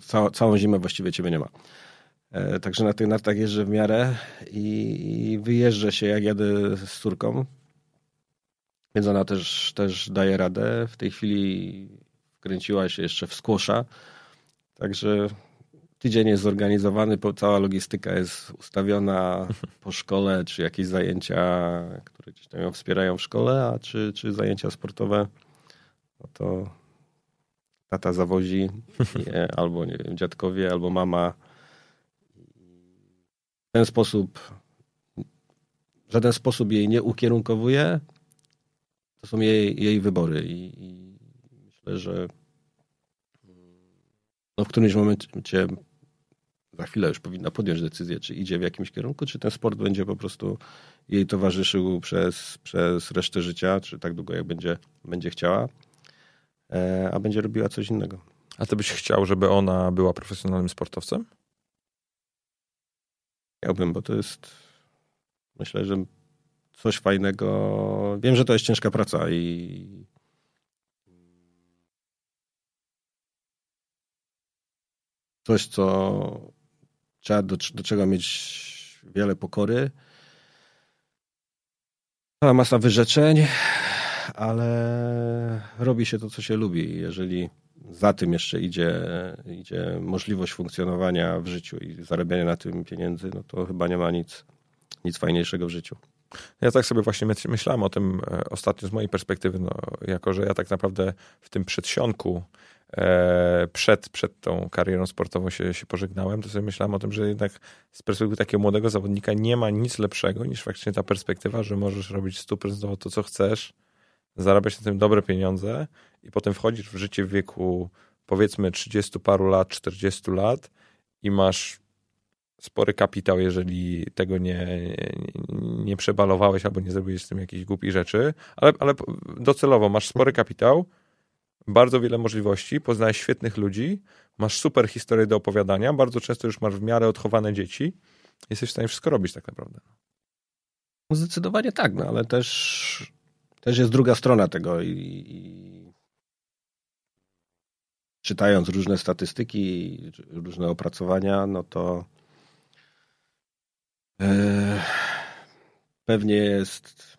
cała, całą zimę właściwie ciebie nie ma. E, także na tych nartach jeżdżę w miarę i, wyjeżdżę się, jak jadę z córką. Więc ona też, też daje radę. W tej chwili wkręciła się jeszcze w skłosza. Także tydzień jest zorganizowany, cała logistyka jest ustawiona po szkole, czy jakieś zajęcia, które gdzieś tam ją wspierają w szkole, a czy, czy zajęcia sportowe, no to tata zawozi, albo nie wiem, dziadkowie, albo mama ten sposób, w żaden sposób jej nie ukierunkowuje. To są jej, jej wybory i, i myślę, że no w którymś momencie za chwilę już powinna podjąć decyzję, czy idzie w jakimś kierunku, czy ten sport będzie po prostu jej towarzyszył przez, przez resztę życia, czy tak długo, jak będzie, będzie chciała, e, a będzie robiła coś innego. A ty byś chciał, żeby ona była profesjonalnym sportowcem? Chciałbym, bo to jest myślę, że coś fajnego. Wiem, że to jest ciężka praca i coś, co trzeba do, do czego mieć wiele pokory. Cała masa wyrzeczeń, ale robi się to, co się lubi. Jeżeli za tym jeszcze idzie, idzie możliwość funkcjonowania w życiu i zarabiania na tym pieniędzy, no to chyba nie ma nic, nic fajniejszego w życiu. Ja tak sobie właśnie myślałem o tym e, ostatnio z mojej perspektywy, no, jako że ja tak naprawdę w tym przedsionku e, przed, przed tą karierą sportową się, się pożegnałem, to sobie myślałem o tym, że jednak z perspektywy takiego młodego zawodnika nie ma nic lepszego niż faktycznie ta perspektywa, że możesz robić 100% to, co chcesz, zarabiać na tym dobre pieniądze i potem wchodzisz w życie w wieku powiedzmy 30 paru lat, 40 lat i masz spory kapitał, jeżeli tego nie, nie, nie przebalowałeś albo nie zrobiłeś z tym jakichś głupich rzeczy, ale, ale docelowo masz spory kapitał, bardzo wiele możliwości, poznałeś świetnych ludzi, masz super historię do opowiadania, bardzo często już masz w miarę odchowane dzieci, jesteś w stanie wszystko robić tak naprawdę. Zdecydowanie tak, no ale też też jest druga strona tego i, i czytając różne statystyki, różne opracowania, no to e, pewnie jest.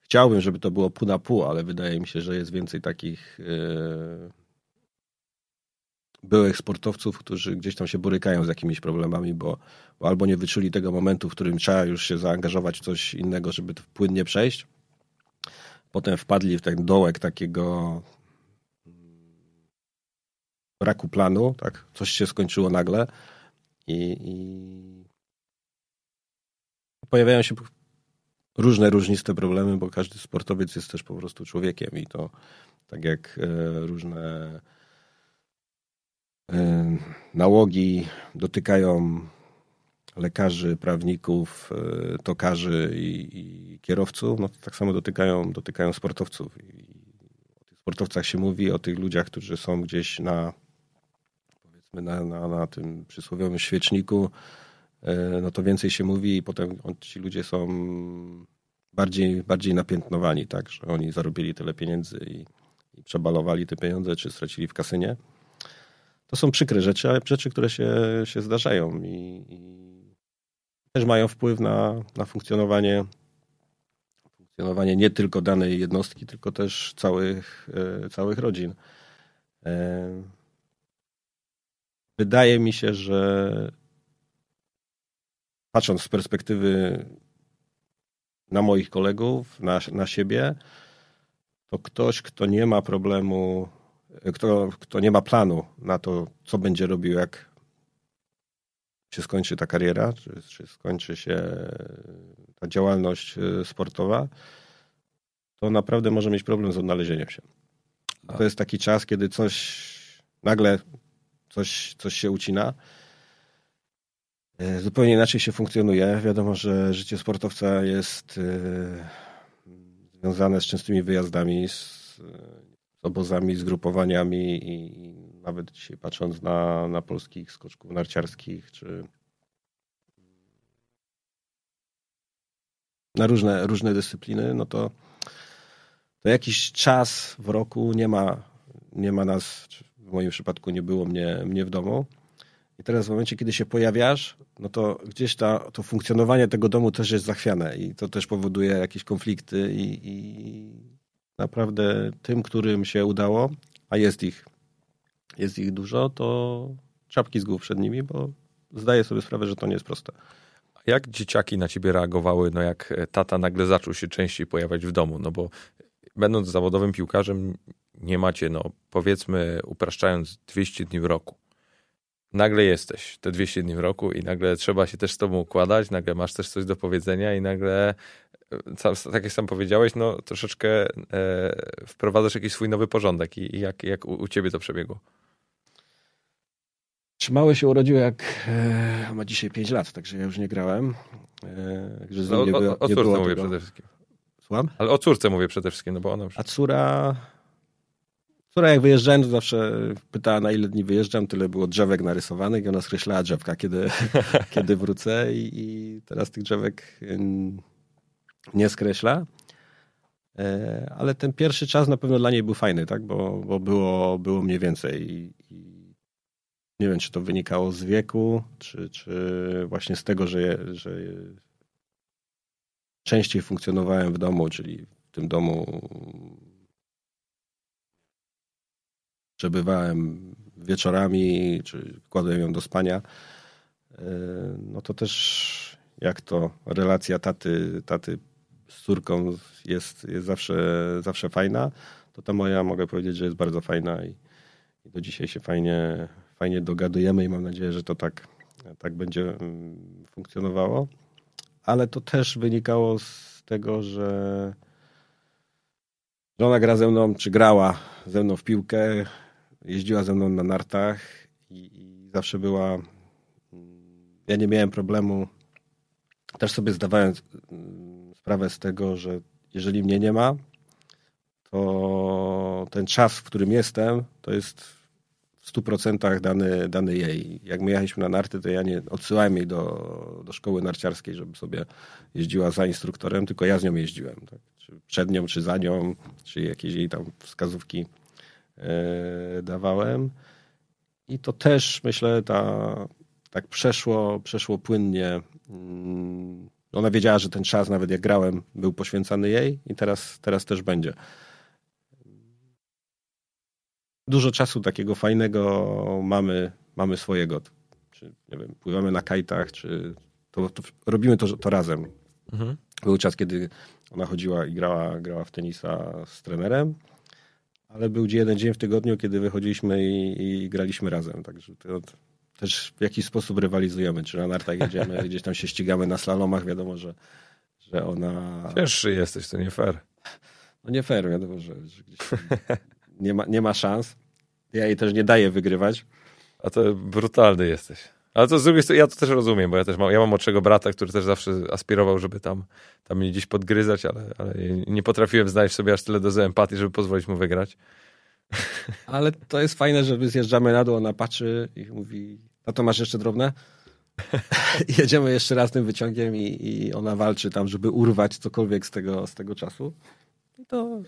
Chciałbym, żeby to było pół na pół, ale wydaje mi się, że jest więcej takich e, byłych sportowców, którzy gdzieś tam się borykają z jakimiś problemami, bo, bo albo nie wyczuli tego momentu, w którym trzeba już się zaangażować w coś innego, żeby płynnie przejść. Potem wpadli w ten dołek takiego braku planu, tak? Coś się skończyło nagle i, i pojawiają się różne, różniste problemy, bo każdy sportowiec jest też po prostu człowiekiem i to tak jak e, różne e, nałogi dotykają lekarzy, prawników, e, tokarzy i, i kierowców, no tak samo dotykają, dotykają sportowców. I o tych sportowcach się mówi, o tych ludziach, którzy są gdzieś na na, na, na tym przysłowiowym świeczniku, E, no to więcej się mówi i potem ci ludzie są bardziej, bardziej napiętnowani, tak, że oni zarobili tyle pieniędzy i, i przebalowali te pieniądze, czy stracili w kasynie. To są przykre rzeczy, ale rzeczy, które się, się zdarzają i, i też mają wpływ na, na funkcjonowanie, funkcjonowanie nie tylko danej jednostki, tylko też całych, e, całych rodzin. Wydaje mi się, że patrząc z perspektywy na moich kolegów, na, na siebie, to ktoś, kto nie ma problemu, kto, kto nie ma planu na to, co będzie robił, jak się skończy ta kariera, czy, czy skończy się ta działalność e, sportowa, to naprawdę może mieć problem z odnalezieniem się. To jest taki czas, kiedy coś nagle coś, coś się ucina E, zupełnie inaczej się funkcjonuje. Wiadomo, że życie sportowca jest e, związane z częstymi wyjazdami, z, obozami, z grupowaniami i nawet dzisiaj patrząc na, na polskich skoczków narciarskich, czy na różne, różne dyscypliny, no to, to jakiś czas w roku nie ma, nie ma nas, w moim przypadku nie było mnie, mnie w domu. I teraz w momencie, kiedy się pojawiasz, no to gdzieś ta, to funkcjonowanie tego domu też jest zachwiane i to też powoduje jakieś konflikty i, i naprawdę tym, którym się udało, a jest ich, jest ich dużo, to czapki z głów przed nimi, bo zdaję sobie sprawę, że to nie jest proste. Jak dzieciaki na ciebie reagowały, no jak tata nagle zaczął się częściej pojawiać w domu? No bo będąc zawodowym piłkarzem, nie macie, no powiedzmy, upraszczając 200 dni w roku nagle jesteś te 200 dni w roku i nagle trzeba się też z tobą układać, nagle masz też coś do powiedzenia i nagle, e, tak jak sam powiedziałeś, no troszeczkę e, wprowadzasz jakiś swój nowy porządek i, i jak, jak u, u, ciebie to przebiegło? Trzymały się urodził jak e, ma dzisiaj 5 lat, także ja już nie grałem. E, no, o, o, o córce mówię tego. przede wszystkim. Słucham? Ale o córce mówię przede wszystkim, no bo ona już... A córa która jak wyjeżdżałem, to zawsze pytała na ile dni wyjeżdżam, tyle było drzewek narysowanych i ona skreślała drzewka, kiedy, kiedy wrócę i, i, teraz tych drzewek nie skreśla. E, ale ten pierwszy czas na pewno dla niej był fajny, tak? bo, bo było, było mniej więcej. I, i nie wiem, czy to wynikało z wieku, czy, czy właśnie z tego, że, że częściej funkcjonowałem w domu, czyli w tym domu przebywałem wieczorami, czy kładłem ją do spania, e, no to też jak to relacja taty, taty z córką jest, jest zawsze, zawsze fajna, to ta moja mogę powiedzieć, że jest bardzo fajna i, i do dzisiaj się fajnie, fajnie dogadujemy i mam nadzieję, że to tak, tak będzie mm, funkcjonowało. Ale to też wynikało z tego, że żona gra ze mną, czy grała ze mną w piłkę, jeździła ze mną na nartach i, i zawsze była. Mm, ja nie miałem problemu. Też sobie zdawałem mm, sprawę z tego, że jeżeli mnie nie ma, to ten czas, w którym jestem, to jest w 100% dany, dany jej. Jak my jechaliśmy na narty, to ja nie odsyłałem jej do, do szkoły narciarskiej, żeby sobie jeździła za instruktorem, tylko ja z nią jeździłem. Tak? Czy przed nią, czy za nią, czy jakieś jej tam wskazówki dawałem. I to też myślę, ta, tak przeszło, przeszło płynnie. Mm, ona wiedziała, że ten czas, nawet jak grałem, był poświęcany jej i teraz, teraz też będzie. dużo czasu takiego fajnego mamy, mamy swojego. Czy, nie wiem, pływamy na kajtach, czy to, to robimy to, to razem. Mhm. Był czas, kiedy ona chodziła i grała, grała w tenisa z trenerem, ale był jeden dzień w tygodniu, kiedy wychodziliśmy i, i graliśmy razem. Także to, też w jakiś sposób rywalizujemy. Czy na nartach jedziemy, gdzieś tam się ścigamy na slalomach, wiadomo, że, że ona... Cięższy jesteś, to nie fair. No nie fair, wiadomo, że, że nie, ma, nie ma szans. Ja jej też nie daję wygrywać. A to brutalny jesteś. Ale to z drugiej strony, ja to też rozumiem, bo ja też mam, ja mam młodszego brata, który też zawsze aspirował, żeby tam, tam mnie gdzieś podgryzać, ale, ale nie potrafiłem znaleźć sobie aż tyle dozy empatii, żeby pozwolić mu wygrać. Ale to jest fajne, że my zjeżdżamy na dół, ona patrzy i mówi, a to masz jeszcze drobne? jedziemy jeszcze raz tym wyciągiem i, i ona walczy tam, żeby urwać cokolwiek z tego, z tego czasu. I to,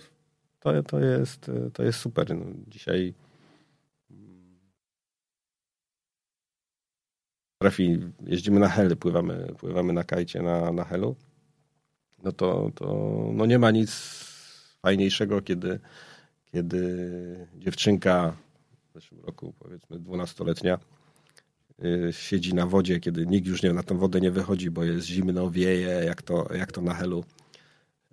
to, to, jest, to jest super. No, dzisiaj trafi, jeździmy na hely, pływamy, pływamy na kajcie na, na helu, no to, to no nie ma nic fajniejszego, kiedy, kiedy dziewczynka w zeszłym roku, powiedzmy dwunastoletnia, y, siedzi na wodzie, kiedy nikt już nie, na tą wodę nie wychodzi, bo jest zimno, wieje, jak to, jak to na helu.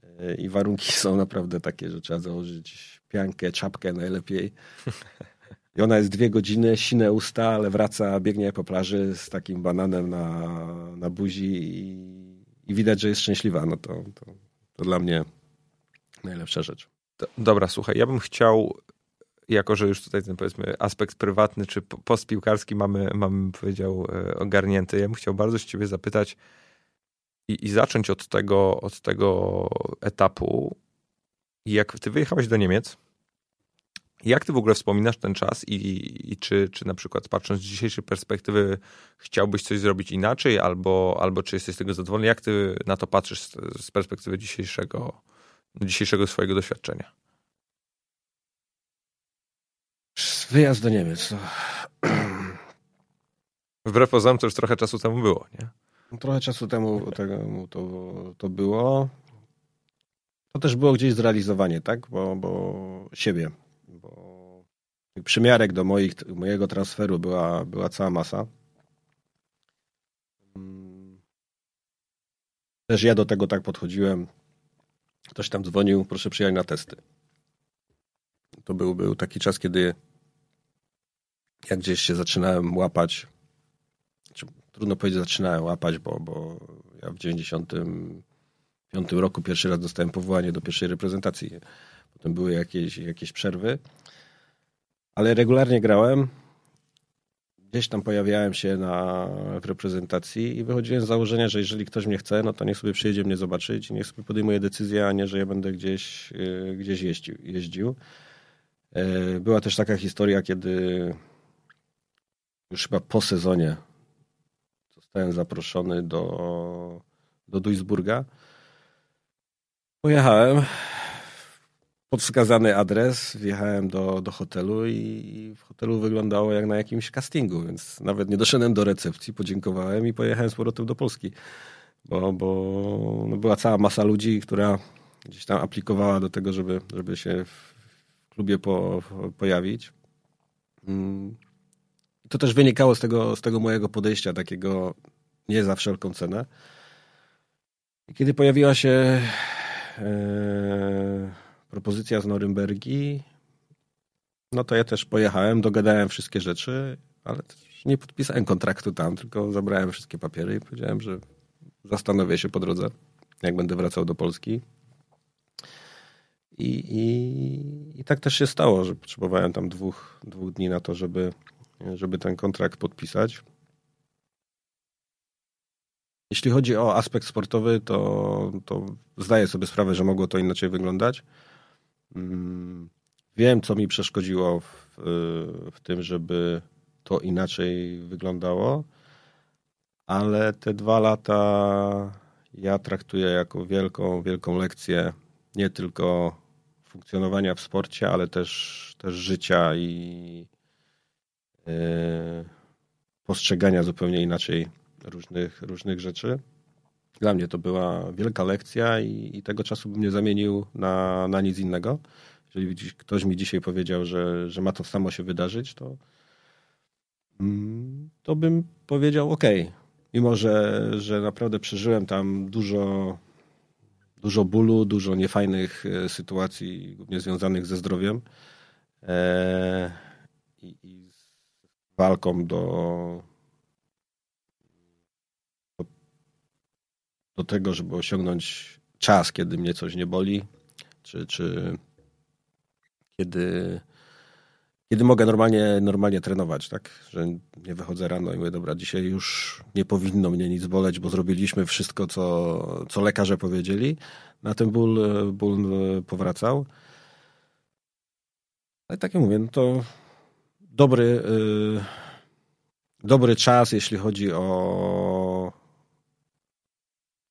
Y, I warunki są naprawdę takie, że trzeba założyć piankę, czapkę najlepiej. I ona jest dwie godziny, sine usta, ale wraca, biegnie po plaży z takim bananem na, na buzi i, i widać, że jest szczęśliwa. No to, to, to dla mnie najlepsza rzecz. Dobra, słuchaj, ja bym chciał, jako że już tutaj ten powiedzmy aspekt prywatny czy postpiłkarski mamy, mamy powiedział, e, ogarnięty, ja bym chciał bardzo się ciebie zapytać i, i zacząć od tego, od tego etapu, jak ty wyjechałeś do Niemiec, jak ty w ogóle wspominasz ten czas i, i, czy, czy na przykład patrząc z dzisiejszej perspektywy chciałbyś coś zrobić inaczej albo, albo czy jesteś z tego zadowolony? Jak ty na to patrzysz z, z perspektywy dzisiejszego, dzisiejszego swojego doświadczenia? Wyjazd do Niemiec. To... Wbrew pozorom to już trochę czasu temu było, nie? Trochę czasu temu, temu to, to było. To też było gdzieś zrealizowanie, tak? Bo, bo siebie bo przymiarek do moich, mojego transferu była, była cała masa. Mm. Też ja do tego tak podchodziłem. Ktoś tam dzwonił, proszę przyjechać na testy. To był, był taki czas, kiedy jak gdzieś się zaczynałem łapać, trudno powiedzieć zaczynałem łapać, bo, bo ja w 95 roku pierwszy raz dostałem powołanie do pierwszej reprezentacji Potem były jakieś, jakieś przerwy. Ale regularnie grałem. Gdzieś tam pojawiałem się na, w reprezentacji i wychodziłem z założenia, że jeżeli ktoś mnie chce, no to niech sobie przyjedzie mnie zobaczyć i niech sobie podejmuje decyzję, a nie, że ja będę gdzieś, y, gdzieś jeździł. jeździł. E, była też taka historia, kiedy już chyba po sezonie zostałem zaproszony do, do Duisburga. Pojechałem pod wskazany adres wjechałem do, do hotelu i w hotelu wyglądało jak na jakimś castingu, więc nawet nie doszedłem do recepcji, podziękowałem i pojechałem z powrotem do Polski, bo, bo no była cała masa ludzi, która gdzieś tam aplikowała do tego, żeby, żeby się w klubie po, pojawić. Mm. To też wynikało z tego, z tego mojego podejścia takiego nie za wszelką cenę. I kiedy pojawiła się e, propozycja z Norymbergi, no to ja też pojechałem, dogadałem wszystkie rzeczy, ale nie podpisałem kontraktu tam, tylko zabrałem wszystkie papiery i powiedziałem, że zastanowię się po drodze, jak będę wracał do Polski. I, i, i tak też się stało, że potrzebowałem tam dwóch, dwóch dni na to, żeby, żeby ten kontrakt podpisać. Jeśli chodzi o aspekt sportowy, to, to zdaję sobie sprawę, że mogło to inaczej wyglądać. Mm, wiem, co mi przeszkodziło w, w tym, żeby to inaczej wyglądało, ale te dwa lata ja traktuję jako wielką, wielką lekcję nie tylko funkcjonowania w sporcie, ale też, też życia i yy, postrzegania zupełnie inaczej różnych, różnych rzeczy. Dla mnie to była wielka lekcja i, i tego czasu bym nie zamienił na, na nic innego. jeżeli ktoś mi dzisiaj powiedział, że, że ma to samo się wydarzyć, to, mm, to bym powiedział ok. Mimo, że, że naprawdę przeżyłem tam dużo, dużo bólu, dużo niefajnych e, sytuacji, głównie związanych ze zdrowiem e, i, i z walką do, do, do tego, żeby osiągnąć czas, kiedy mnie coś nie boli, czy, czy kiedy, kiedy mogę normalnie, normalnie trenować, tak? Że nie wychodzę rano i mówię, dobra, dzisiaj już nie powinno mnie nic boleć, bo zrobiliśmy wszystko, co, co lekarze powiedzieli. Na ten ból, ból powracał. Ale tak jak mówię, no to dobry, yy, dobry czas, jeśli chodzi o.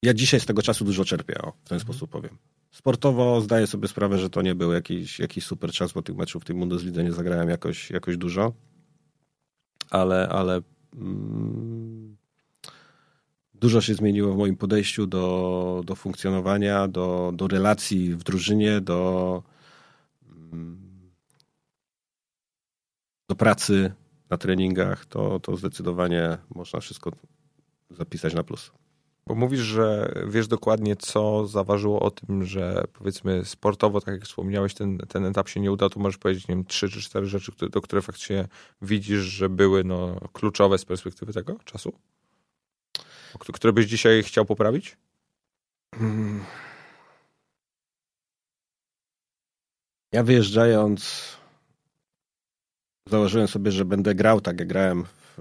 Ja dzisiaj z tego czasu dużo czerpię, o, w ten sposób powiem. Sportowo zdaję sobie sprawę, że to nie był jakiś, jakiś super czas, bo tych meczów w tej Bundeslidze nie zagrałem jakoś, jakoś dużo. Ale, ale mm, dużo się zmieniło w moim podejściu do, do funkcjonowania, do, do relacji w drużynie, do, mm, do pracy na treningach. To, to zdecydowanie można wszystko zapisać na plus. Bo mówisz, że wiesz dokładnie, co zaważyło o tym, że powiedzmy sportowo, tak jak wspomniałeś, ten, ten etap się nie udał, to możesz powiedzieć, nie wiem, trzy czy cztery rzeczy, do które faktycznie widzisz, że były no, kluczowe z perspektywy tego czasu? Które byś dzisiaj chciał poprawić? Ja wyjeżdżając założyłem sobie, że będę grał tak jak grałem w,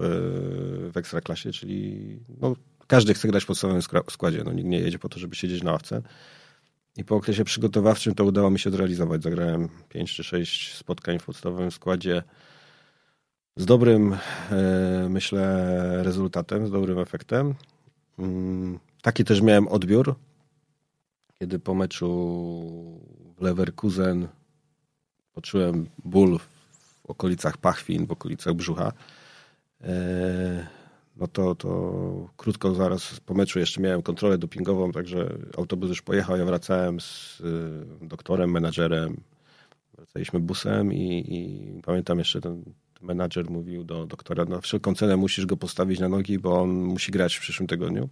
w Ekstraklasie, czyli no, każdy chce grać w podstawowym składzie. No, nikt nie jedzie po to, żeby siedzieć na ławce. I po okresie przygotowawczym to udało mi się zrealizować. Zagrałem 5 czy 6 spotkań w podstawowym składzie z dobrym, e, myślę, rezultatem, z dobrym efektem. Mm, taki też miałem odbiór, kiedy po meczu w Leverkusen poczułem ból w okolicach pachwin, w okolicach brzucha. No to, to krótko zaraz po meczu jeszcze miałem kontrolę dopingową, także autobus już pojechał, ja wracałem z y, doktorem, menadżerem, wracaliśmy busem i, i pamiętam jeszcze ten menadżer mówił do doktora, na wszelką cenę musisz go postawić na nogi, bo on musi grać w przyszłym tygodniu.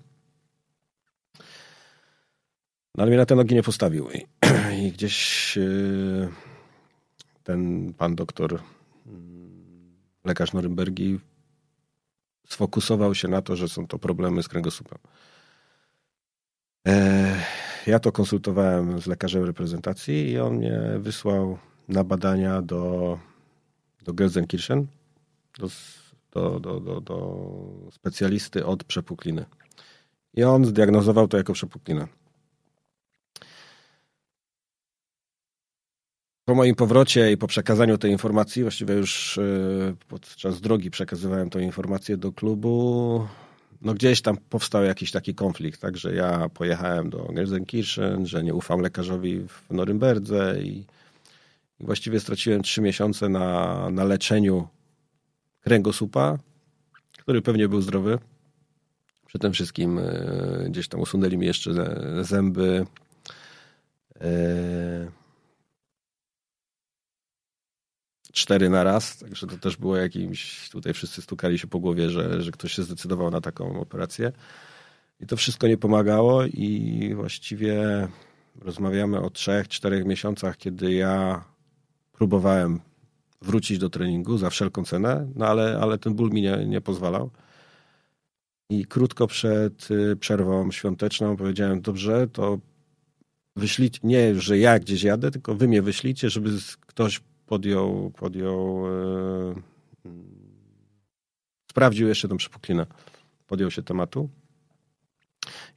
No ale mnie na te nogi nie postawił i, i gdzieś y, ten pan doktor, mm, lekarz Norymbergi sfokusował się na to, że są to problemy z kręgosłupem. E, ja to konsultowałem z lekarzem reprezentacji i on mnie wysłał na badania do, do Gelsenkirchen, do, do, do, do, do specjalisty od przepukliny. I on zdiagnozował to jako przepuklinę. Po moim powrocie i po przekazaniu tej informacji, właściwie już e, podczas drogi przekazywałem tę informację do klubu, no gdzieś tam powstał jakiś taki konflikt, tak, że ja pojechałem do Gelsenkirchen, że nie ufam lekarzowi w Norymberdze i, właściwie straciłem trzy miesiące na, na leczeniu kręgosłupa, który pewnie był zdrowy. Przy tym wszystkim e, gdzieś tam usunęli mi jeszcze zęby. E, cztery na raz, także to też było jakimś, tutaj wszyscy stukali się po głowie, że, że ktoś się zdecydował na taką operację. I to wszystko nie pomagało i właściwie rozmawiamy o trzech, czterech miesiącach, kiedy ja próbowałem wrócić do treningu za wszelką cenę, no ale, ale ten ból mi nie, nie pozwalał. I krótko przed y, przerwą świąteczną powiedziałem, dobrze, to wyślijcie, nie, że ja gdzieś jadę, tylko wy mnie wyślijcie, żeby ktoś podjął, podjął e, sprawdził jeszcze tą przepuklinę. Podjął się tematu.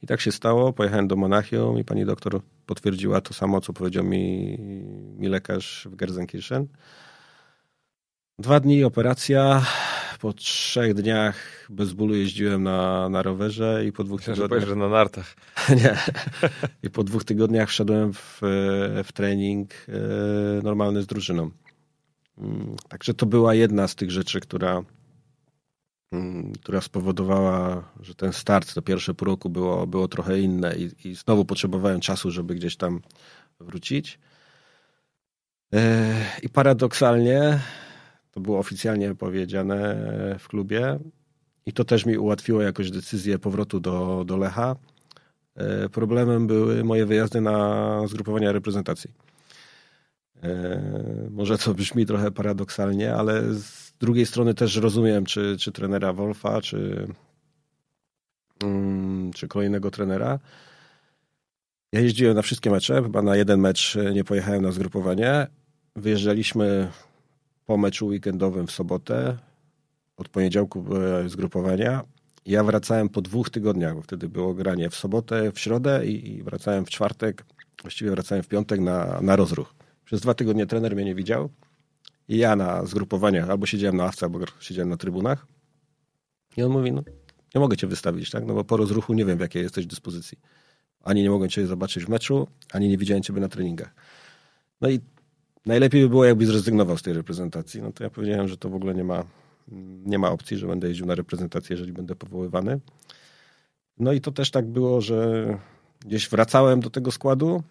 I tak się stało. Pojechałem do Monachium i pani doktor potwierdziła to samo, co powiedział mi, mi lekarz w Gerzenkirchen. Dwa dni operacja. Po trzech dniach bez bólu jeździłem na, na rowerze i po dwóch Myślę, tygodniach... że na nartach. Nie. I po dwóch tygodniach wszedłem w, w trening e, normalny z drużyną. Mm, także to była jedna z tych rzeczy, która, mm, która spowodowała, że ten start, to pierwsze pół roku było, było trochę inne i, i znowu potrzebowałem czasu, żeby gdzieś tam wrócić. I paradoksalnie to było oficjalnie powiedziane w klubie i to też mi ułatwiło jakoś decyzję powrotu do, do Lecha. E, problemem były moje wyjazdy na zgrupowania reprezentacji. E, może to brzmi trochę paradoksalnie, ale z drugiej strony też rozumiem, czy, czy trenera Wolfa, czy, mm, czy kolejnego trenera. Ja jeździłem na wszystkie mecze, chyba na jeden mecz nie pojechałem na zgrupowanie. Wyjeżdżaliśmy po meczu weekendowym w sobotę. Od poniedziałku były zgrupowania. Ja wracałem po dwóch tygodniach, bo wtedy było granie w sobotę, w środę i, i wracałem w czwartek. Właściwie wracałem w piątek na, na rozruch. Przez dwa tygodnie trener mnie nie widział. I ja na zgrupowaniach albo siedziałem na awce, albo siedziałem na trybunach. I on mówi, no nie mogę cię wystawić, tak? No bo po rozruchu nie wiem, w jakiej jesteś dyspozycji. Ani nie mogłem cię zobaczyć w meczu, ani nie widziałem ciebie na treningach. No i najlepiej by było, jakbyś zrezygnował z tej reprezentacji. No to ja powiedziałem, że to w ogóle nie ma, nie ma opcji, że będę jeździł na reprezentację, jeżeli będę powoływany. No i to też tak było, że gdzieś wracałem do tego składu,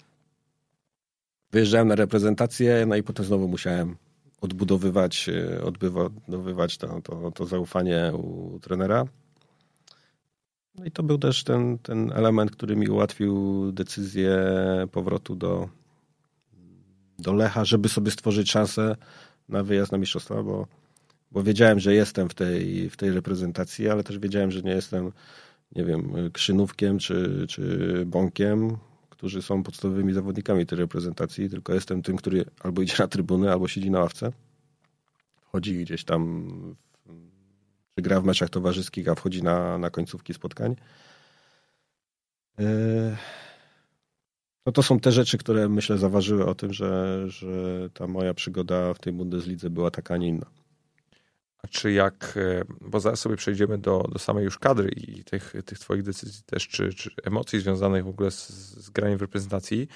wyjeżdżałem na reprezentację, no i potem znowu musiałem odbudowywać, e, odbudowywać to, to, to zaufanie u trenera. No i to był też ten, ten element, który mi ułatwił decyzję powrotu do, do Lecha, żeby sobie stworzyć szansę na wyjazd na mistrzostwa, bo, bo wiedziałem, że jestem w tej, w tej reprezentacji, ale też wiedziałem, że nie jestem, nie wiem, krzynówkiem czy, czy bąkiem, którzy są podstawowymi zawodnikami tej reprezentacji, tylko jestem tym, który albo idzie na trybuny, albo siedzi na ławce. Wchodzi gdzieś tam, czy gra w meczach towarzyskich, a wchodzi na, na końcówki spotkań. Yy, no to są te rzeczy, które myślę zaważyły o tym, że, że ta moja przygoda w tej Bundeslidze była taka, a nie inna. Czy jak, e, bo zaraz sobie przejdziemy do, do samej już kadry i tych, tych twoich decyzji też, czy, czy emocji związanych w ogóle z, z graniem w reprezentacji,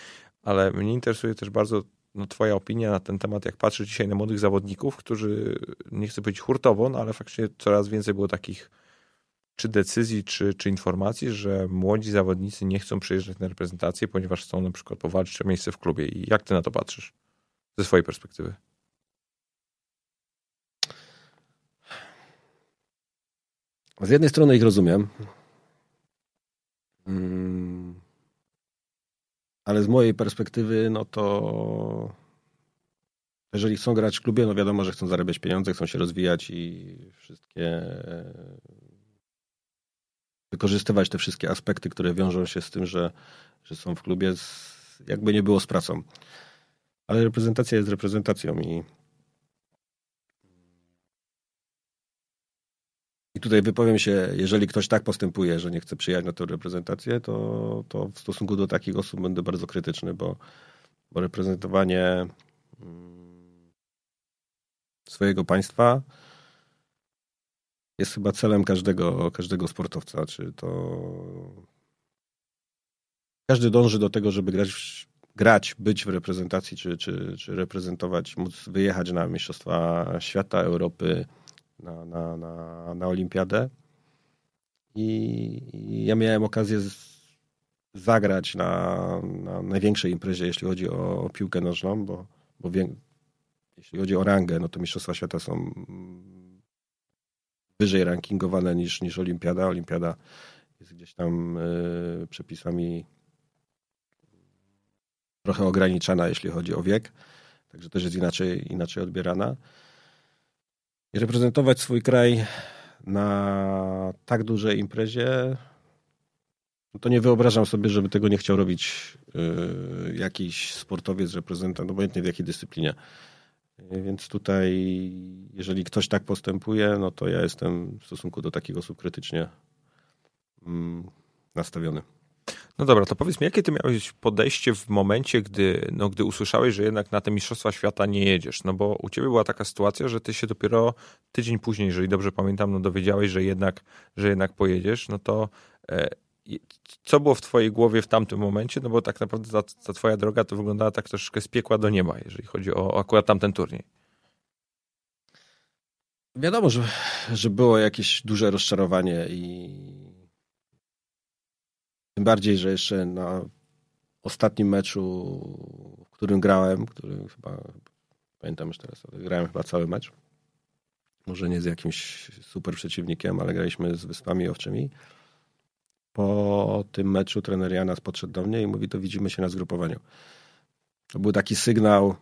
ale mnie interesuje też bardzo no, twoja opinia na ten temat, jak patrzysz dzisiaj na młodych zawodników, którzy, nie chcę powiedzieć hurtowo, no ale faktycznie coraz więcej było takich czy decyzji, czy, czy informacji, że młodzi zawodnicy nie chcą przyjeżdżać na reprezentację, ponieważ chcą na przykład powalczyć o miejsce w klubie. I jak ty na to patrzysz ze swojej perspektywy? Z jednej strony ich rozumiem, mm, ale z mojej perspektywy, no to jeżeli chcą grać w klubie, no wiadomo, że chcą zarabiać pieniądze, chcą się rozwijać i wszystkie wykorzystywać te wszystkie aspekty, które wiążą się z tym, że, że są w klubie, z, jakby nie było z pracą. Ale reprezentacja jest reprezentacją i I tutaj wypowiem się, jeżeli ktoś tak postępuje, że nie chce przyjechać na tę reprezentację, to, to w stosunku do takich osób będę bardzo krytyczny, bo, bo reprezentowanie mm, swojego państwa jest chyba celem każdego, każdego sportowca. Czy to. Każdy dąży do tego, żeby grać, grać być w reprezentacji, czy, czy, czy reprezentować, móc wyjechać na Mistrzostwa Świata, Europy, na, na, na, na Olimpiadę. I, ja miałem okazję zagrać na, na największej imprezie, jeśli chodzi o, o piłkę nożną, bo, bo wie, jeśli chodzi o rangę, no to Mistrzostwa Świata są wyżej rankingowane niż, niż Olimpiada. Olimpiada jest gdzieś tam y, przepisami trochę ograniczana, jeśli chodzi o wiek, także też jest inaczej, inaczej odbierana. Reprezentować swój kraj na tak dużej imprezie, no to nie wyobrażam sobie, żeby tego nie chciał robić y, jakiś sportowiec, reprezentant, obojętnie w jakiej dyscyplinie. Więc tutaj, jeżeli ktoś tak postępuje, no to ja jestem w stosunku do takich osób krytycznie mm, nastawiony. No dobra, to powiedz mi, jakie ty miałeś podejście w momencie, gdy, no, gdy usłyszałeś, że jednak na te Mistrzostwa Świata nie jedziesz? No bo u ciebie była taka sytuacja, że ty się dopiero tydzień później, jeżeli dobrze pamiętam, no dowiedziałeś, że jednak, że jednak pojedziesz, no to e, co było w twojej głowie w tamtym momencie? No bo tak naprawdę ta, ta twoja droga to wyglądała tak troszkę z piekła do nieba, jeżeli chodzi o, o akurat tamten turniej. Wiadomo, że, że było jakieś duże rozczarowanie i tym bardziej, że jeszcze na ostatnim meczu, w którym grałem, który chyba, pamiętam już teraz, grałem chyba cały mecz. Może nie z jakimś super przeciwnikiem, ale graliśmy z Wyspami Owczymi. Po tym meczu trener Janas podszedł do mnie i mówi, to widzimy się na zgrupowaniu. To był taki sygnał,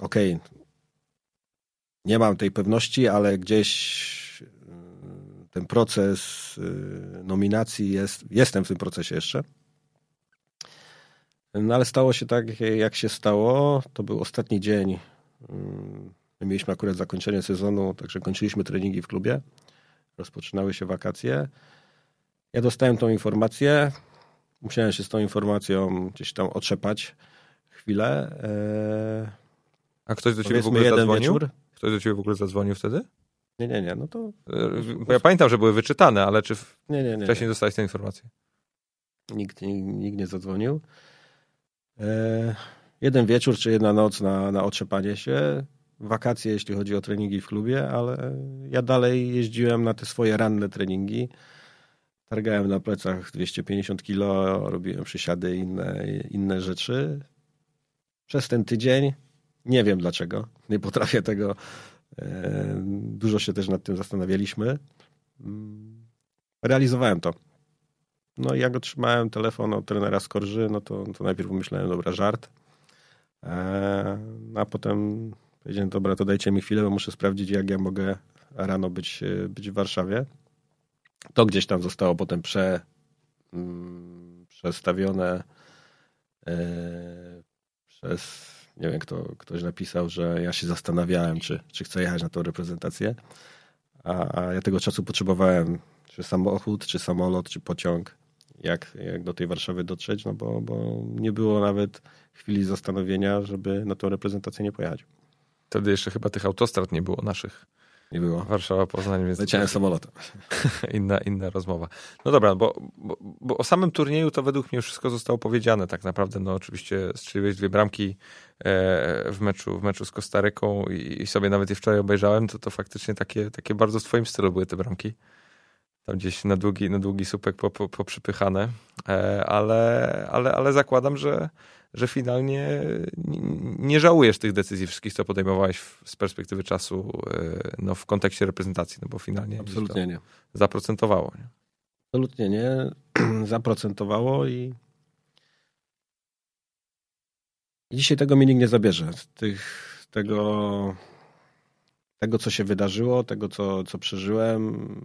okej, okay, nie mam tej pewności, ale gdzieś ten proces y, nominacji jest, jestem w tym procesie jeszcze. No ale stało się tak, jak się stało. To był ostatni dzień. My mieliśmy akurat zakończenie sezonu, także kończyliśmy treningi w klubie. Rozpoczynały się wakacje. Ja dostałem tą informację. Musiałem się z tą informacją gdzieś tam otrzepać chwilę. E, A ktoś do ciebie w ogóle zadzwonił? Wieczór. Ktoś do ciebie w ogóle zadzwonił wtedy? Nie, nie, nie. No to... E, bo ja pamiętam, że były wyczytane, ale czy nie, nie, nie, wcześniej nie. dostałeś tę informację? Nikt, nikt, nikt nie zadzwonił. E, jeden wieczór czy jedna noc na, na otrzepanie się. Wakacje, jeśli chodzi o treningi w klubie, ale ja dalej jeździłem na te swoje ranne treningi. Targałem na plecach 250 kilo, robiłem przysiady i inne, inne rzeczy. Przez ten tydzień nie wiem dlaczego. Nie potrafię tego. Dużo się też nad tym zastanawialiśmy. Realizowałem to. No i jak otrzymałem telefon od trenera Skorży, no to, to najpierw pomyślałem, dobra, żart. E, a potem powiedziałem, dobra, to dajcie mi chwilę, bo muszę sprawdzić, jak ja mogę rano być, być w Warszawie. To gdzieś tam zostało potem prze, mm, przestawione e, przez, nie wiem, kto, ktoś napisał, że ja się zastanawiałem, czy, czy chcę jechać na tą reprezentację. A, a ja tego czasu potrzebowałem, czy samochód, czy samolot, czy pociąg jak, jak do tej Warszawy dotrzeć, no bo, bo nie było nawet chwili zastanowienia, żeby na tą reprezentację nie pojechać. Wtedy jeszcze chyba tych autostrad nie było naszych. Nie było. Warszawa, Poznań. Więc Leciałem samolotem. inna, inna rozmowa. No dobra, bo, bo, bo, o samym turnieju to według mnie wszystko zostało powiedziane tak naprawdę. No oczywiście strzeliłeś dwie bramki e, w meczu, w meczu z Kostaryką i, sobie nawet je wczoraj obejrzałem, to to faktycznie takie, takie bardzo w twoim stylu były te bramki tam gdzieś na długi, na długi supek poprzypychane, po, e, ale, ale, ale zakładam, że, że finalnie nie żałujesz tych decyzji wszystkich, co podejmowałeś z perspektywy czasu e, no, w kontekście reprezentacji, no bo finalnie Absolutnie nie. zaprocentowało. Nie? Absolutnie nie. zaprocentowało i dzisiaj tego mi nikt nie zabierze. Tych, tego, tego, co się wydarzyło, tego, co, co przeżyłem,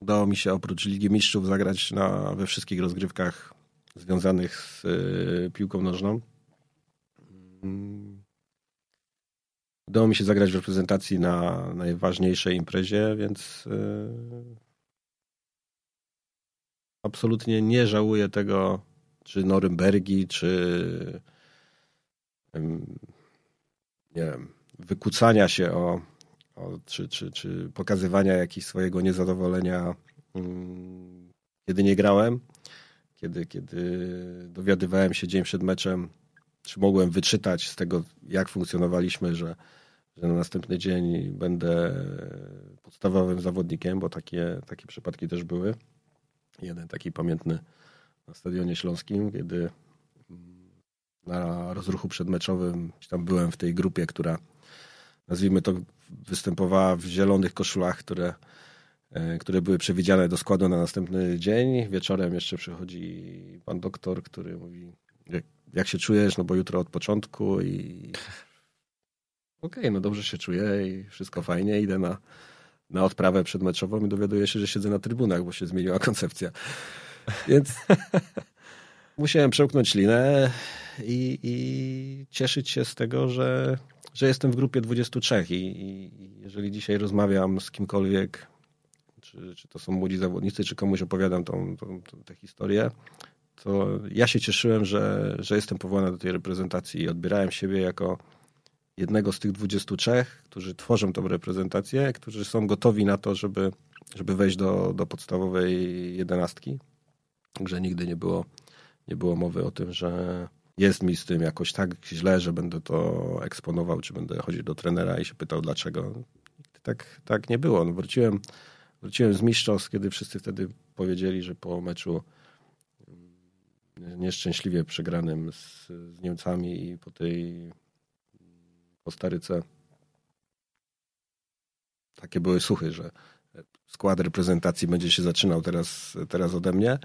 Udało mi się oprócz Ligi Mistrzów zagrać na, we wszystkich rozgrywkach związanych z y, piłką nożną. Udało mi się zagrać w reprezentacji na najważniejszej imprezie, więc y, absolutnie nie żałuję tego, czy Norymbergi, czy nie wiem, wykucania się o czy, czy, czy pokazywania jakiegoś swojego niezadowolenia, mm, kiedy nie grałem, kiedy, kiedy dowiadywałem się dzień przed meczem, czy mogłem wyczytać z tego, jak funkcjonowaliśmy, że, że na następny dzień będę podstawowym zawodnikiem, bo takie, takie przypadki też były. Jeden taki pamiętny na Stadionie Śląskim, kiedy na rozruchu przedmeczowym, tam byłem w tej grupie, która nazwijmy to, występowała w zielonych koszulach, które, które były przewidziane do składu na następny dzień. Wieczorem jeszcze przychodzi pan doktor, który mówi, jak, jak się czujesz, no bo jutro od początku i okej, okay, no dobrze się czuję i wszystko fajnie, idę na, na odprawę przedmeczową i dowiaduję się, że siedzę na trybunach, bo się zmieniła koncepcja. Więc musiałem przełknąć linę i, i cieszyć się z tego, że że jestem w grupie 23 i, i jeżeli dzisiaj rozmawiam z kimkolwiek, czy, czy to są młodzi zawodnicy, czy komuś opowiadam tą, tą, tą, tę historię, to ja się cieszyłem, że, że jestem powołany do tej reprezentacji i odbierałem siebie jako jednego z tych 23, którzy tworzą tą reprezentację, którzy są gotowi na to, żeby, żeby wejść do, do podstawowej jedenastki. Także nigdy nie było, nie było mowy o tym, że jest mi z tym jakoś tak źle, że będę to eksponował, czy będę chodził do trenera i się pytał dlaczego. Tak, tak nie było. No wróciłem, wróciłem z mistrzostw, kiedy wszyscy wtedy powiedzieli, że po meczu nieszczęśliwie przegranym z, z Niemcami i po tej Kostaryce takie były suchy, że skład reprezentacji będzie się zaczynał teraz, teraz ode mnie.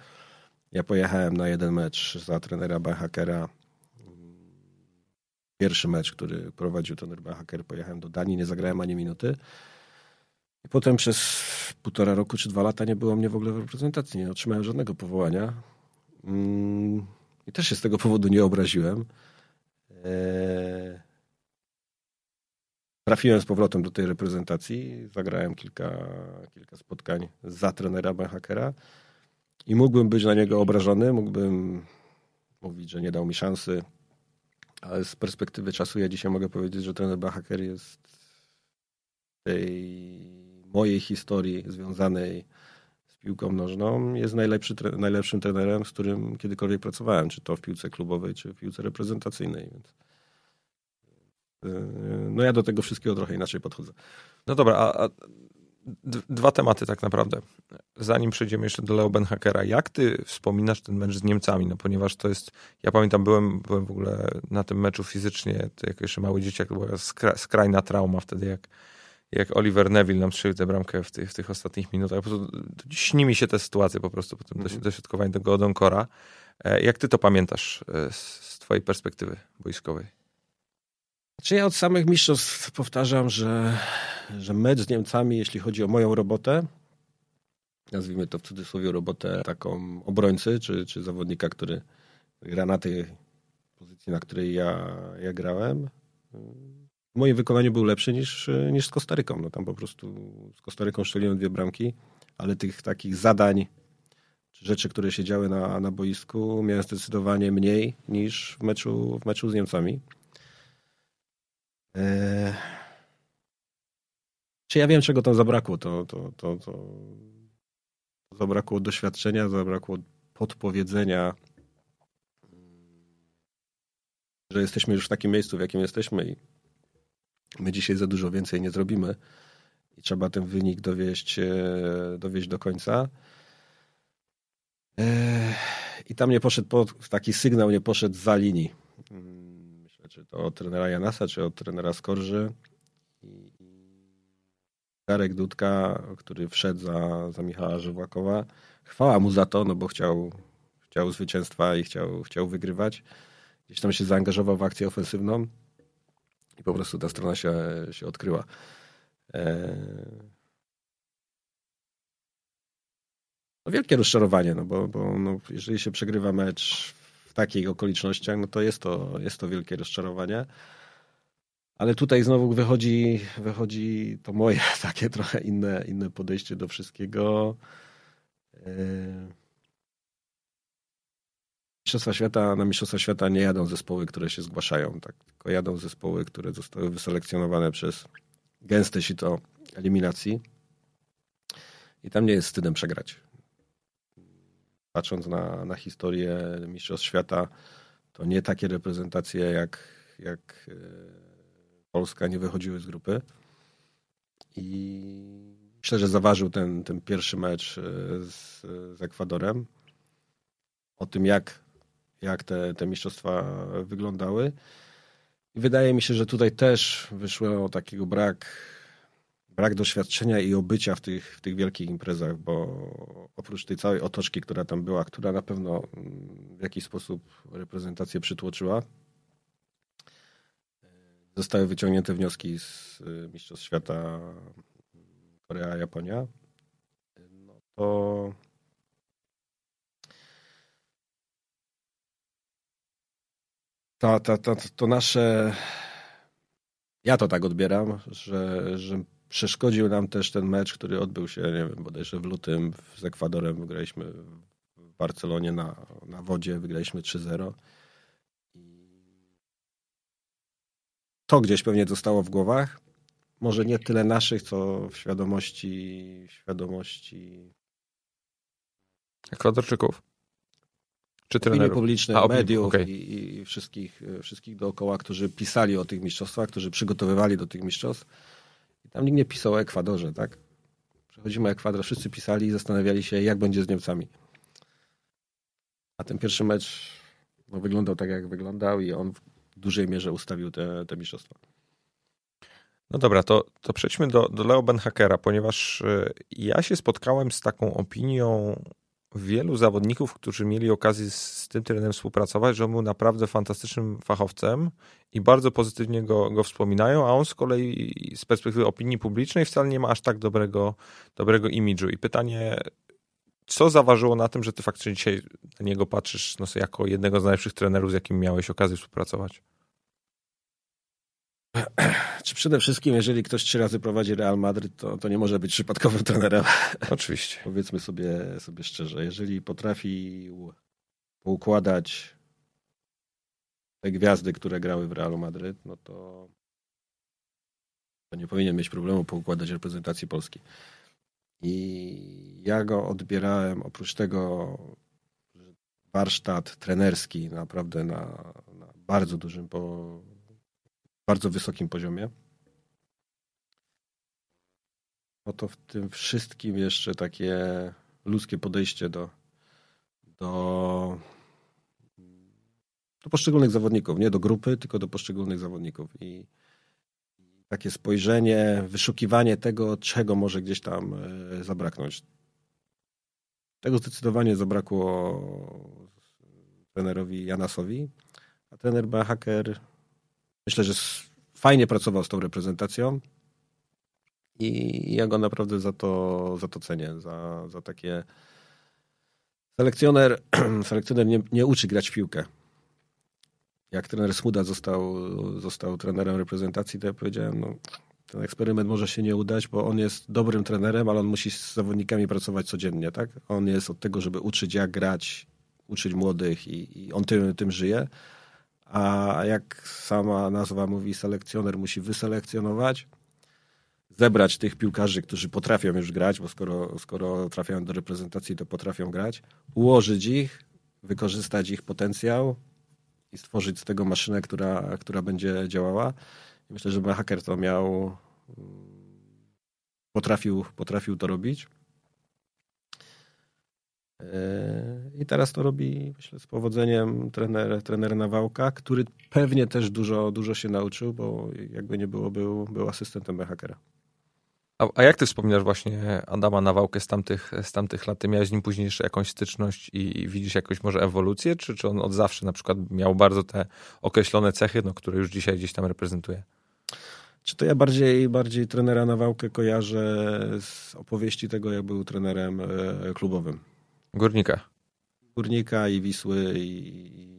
Ja pojechałem na jeden mecz za trenera Bachakera. Pierwszy mecz, który prowadził trener Bachaker, pojechałem do Danii, nie zagrałem ani minuty. I potem przez półtora roku czy dwa lata nie było mnie w ogóle w reprezentacji. Nie otrzymałem żadnego powołania. Mm, I też się z tego powodu nie obraziłem. Eee, trafiłem z powrotem do tej reprezentacji. Zagrałem kilka, kilka spotkań za trenera Benhakera i mógłbym być na niego obrażony, mógłbym mówić, że nie dał mi szansy, ale z perspektywy czasu ja dzisiaj mogę powiedzieć, że trener Benhaker jest tej mojej historii związanej z piłką nożną jest najlepszy, najlepszym trenerem, z którym kiedykolwiek pracowałem, czy to w piłce klubowej, czy w piłce reprezentacyjnej. Więc yy, no ja do tego wszystkiego trochę inaczej podchodzę. No dobra, a, a dwa tematy tak naprawdę. Zanim przejdziemy jeszcze do Leo Benhakera, jak ty wspominasz ten mecz z Niemcami? No ponieważ to jest, ja pamiętam, byłem, byłem w ogóle na tym meczu fizycznie, to jak jeszcze mały dzieciak, była skrajna trauma wtedy, jak jak Oliver Neville nam strzelił tę bramkę w tych, w tych ostatnich minutach. Po prostu, śni mi się te sytuacje po prostu po tym mm -hmm. dośrodkowaniu tego Odonkora. E, jak ty to pamiętasz e, z, z twojej perspektywy boiskowej? Czy ja od samych mistrzostw powtarzam, że, że mecz z Niemcami, jeśli chodzi o moją robotę, nazwijmy to w cudzysłowie robotę taką obrońcy, czy, czy zawodnika, który gra na tej pozycji, na której ja, ja grałem, w moim wykonaniu był lepszy niż, niż z Kostaryką. No tam po prostu z Kostaryką strzeliłem dwie bramki, ale tych takich zadań, czy rzeczy, które się działy na, na boisku, miałem zdecydowanie mniej niż w meczu, w meczu z Niemcami. Eee... Czy ja wiem, czego tam zabrakło? To, to, to, to zabrakło doświadczenia, zabrakło podpowiedzenia, że jesteśmy już w takim miejscu, w jakim jesteśmy i My dzisiaj za dużo więcej nie zrobimy i trzeba ten wynik dowieść, e, dowieść do końca. E, I tam nie poszedł taki sygnał, nie poszedł za linii. Myślę, czy to od trenera Janasa, czy od trenera Skorży. Darek Dudka, który wszedł za, za Michała Żywłakowa. Chwała mu za to, no bo chciał, chciał zwycięstwa i chciał, chciał wygrywać. Gdzieś tam się zaangażował w akcję ofensywną. I po prostu ta strona się, się odkryła. E, no wielkie rozczarowanie, no bo, bo no, jeżeli się przegrywa mecz w takich okolicznościach, no to jest to, jest to wielkie rozczarowanie. Ale tutaj znowu wychodzi, wychodzi to moje takie trochę inne, inne podejście do wszystkiego. Yy Mistrzostwa Świata, na Mistrzostwa Świata nie jadą zespoły, które się zgłaszają, tak? tylko jadą zespoły, które zostały wyselekcjonowane przez gęste sito eliminacji i tam nie jest wstydem przegrać. Patrząc na, na historię Mistrzostw Świata, to nie takie reprezentacje jak, jak e, Polska nie wychodziły z grupy i myślę, że zaważył ten, ten pierwszy mecz e, z, z Ekwadorem o tym, jak jak te, te mistrzostwa wyglądały. I wydaje mi się, że tutaj też wyszło takiego brak, brak doświadczenia i obycia w tych, w tych wielkich imprezach, bo oprócz tej całej otoczki, która tam była, która na pewno w jakiś sposób reprezentację przytłoczyła, zostały wyciągnięte wnioski z Mistrzostw Świata Korea-Japonia, no to to, to, nasze. Ja to tak odbieram, że, że przeszkodził nam też ten mecz, który odbył się, nie wiem, bodajże w lutym z Ekwadorem. Wygraliśmy w Barcelonie na, na wodzie, wygraliśmy 3-0. To gdzieś pewnie zostało w głowach. Może nie tyle naszych, co w świadomości, świadomości Ekwadorczyków. Czy trenerów? publicznej, A, mediów okay. i, i, wszystkich, wszystkich dookoła, którzy pisali o tych mistrzostwach, którzy przygotowywali do tych mistrzostw. I tam nikt nie pisał o Ekwadorze, tak? Przechodzimy Ekwador, wszyscy pisali i zastanawiali się, jak będzie z Niemcami. A ten pierwszy mecz no, wyglądał tak, jak wyglądał i on w dużej mierze ustawił te, te mistrzostwa. No dobra, to, to przejdźmy do, do Leo Benhakera, ponieważ y, ja się spotkałem z taką opinią wielu zawodników, którzy mieli okazję z, tym trenerem współpracować, że on był naprawdę fantastycznym fachowcem i bardzo pozytywnie go, go wspominają, a on z kolei z perspektywy opinii publicznej wcale nie ma aż tak dobrego, dobrego imidżu. I pytanie, co zaważyło na tym, że ty faktycznie dzisiaj na niego patrzysz no, jako jednego z najlepszych trenerów, z jakim miałeś okazję współpracować? Czy przede wszystkim, jeżeli ktoś trzy razy prowadzi Real Madryt, to, to nie może być przypadkowym trenerem. Oczywiście. Powiedzmy sobie, sobie szczerze, jeżeli potrafi poukładać te gwiazdy, które grały w Realu Madryt, no to, to nie powinien mieć problemu poukładać reprezentacji Polski. I ja go odbierałem, oprócz tego warsztat trenerski naprawdę na, na bardzo dużym, po, bardzo wysokim poziomie. No to w tym wszystkim jeszcze takie ludzkie podejście do, do, do poszczególnych zawodników. Nie do grupy, tylko do poszczególnych zawodników. I takie spojrzenie, wyszukiwanie tego, czego może gdzieś tam e, zabraknąć. Tego zdecydowanie zabrakło trenerowi Janasowi, a trener Hacker myślę, że fajnie pracował z tą reprezentacją i ja go naprawdę za to, za to cenię, za, za takie selekcjoner, selekcjoner nie, nie uczy grać w piłkę jak trener Smuda został, został trenerem reprezentacji, to ja powiedziałem, no, ten eksperyment może się nie udać, bo on jest dobrym trenerem, ale on musi z zawodnikami pracować codziennie, tak? On jest od tego, żeby uczyć jak grać, uczyć młodych i, i on tym, tym żyje. A jak sama nazwa mówi, selekcjoner musi wyselekcjonować, zebrać tych piłkarzy, którzy potrafią już grać, bo skoro, skoro trafiają do reprezentacji, to potrafią grać, ułożyć ich, wykorzystać ich potencjał, i stworzyć z tego maszynę, która, która będzie działała. Myślę, że hacker to miał, potrafił, potrafił to robić. E, I teraz to robi, myślę, z powodzeniem trener, trener Nawałka, który pewnie też dużo, dużo się nauczył, bo jakby nie było, był, był asystentem hakera. A, a, jak ty wspominasz właśnie Adama Nawałkę z tamtych, z tamtych lat? Ty miałeś z nim później jeszcze jakąś styczność i, i widzisz jakąś może ewolucję? Czy, czy on od zawsze na przykład miał bardzo te określone cechy, no, które już dzisiaj gdzieś tam reprezentuje? Czy to ja bardziej, bardziej trenera Nawałkę kojarzę z opowieści tego, jak był trenerem e, klubowym. Górnika. Górnika i Wisły i,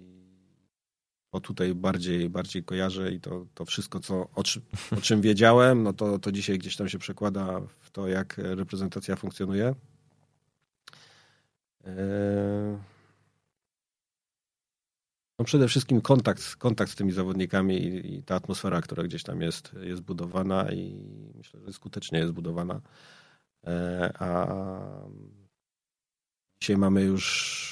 to tutaj bardziej, bardziej kojarzę i to, to wszystko, co, o, czym, o czym wiedziałem, no to, to dzisiaj gdzieś tam się przekłada w to, jak reprezentacja funkcjonuje. E, no przede wszystkim kontakt, kontakt z tymi zawodnikami i, i, ta atmosfera, która gdzieś tam jest, jest budowana i myślę, że skutecznie jest budowana. E, a dzisiaj mamy już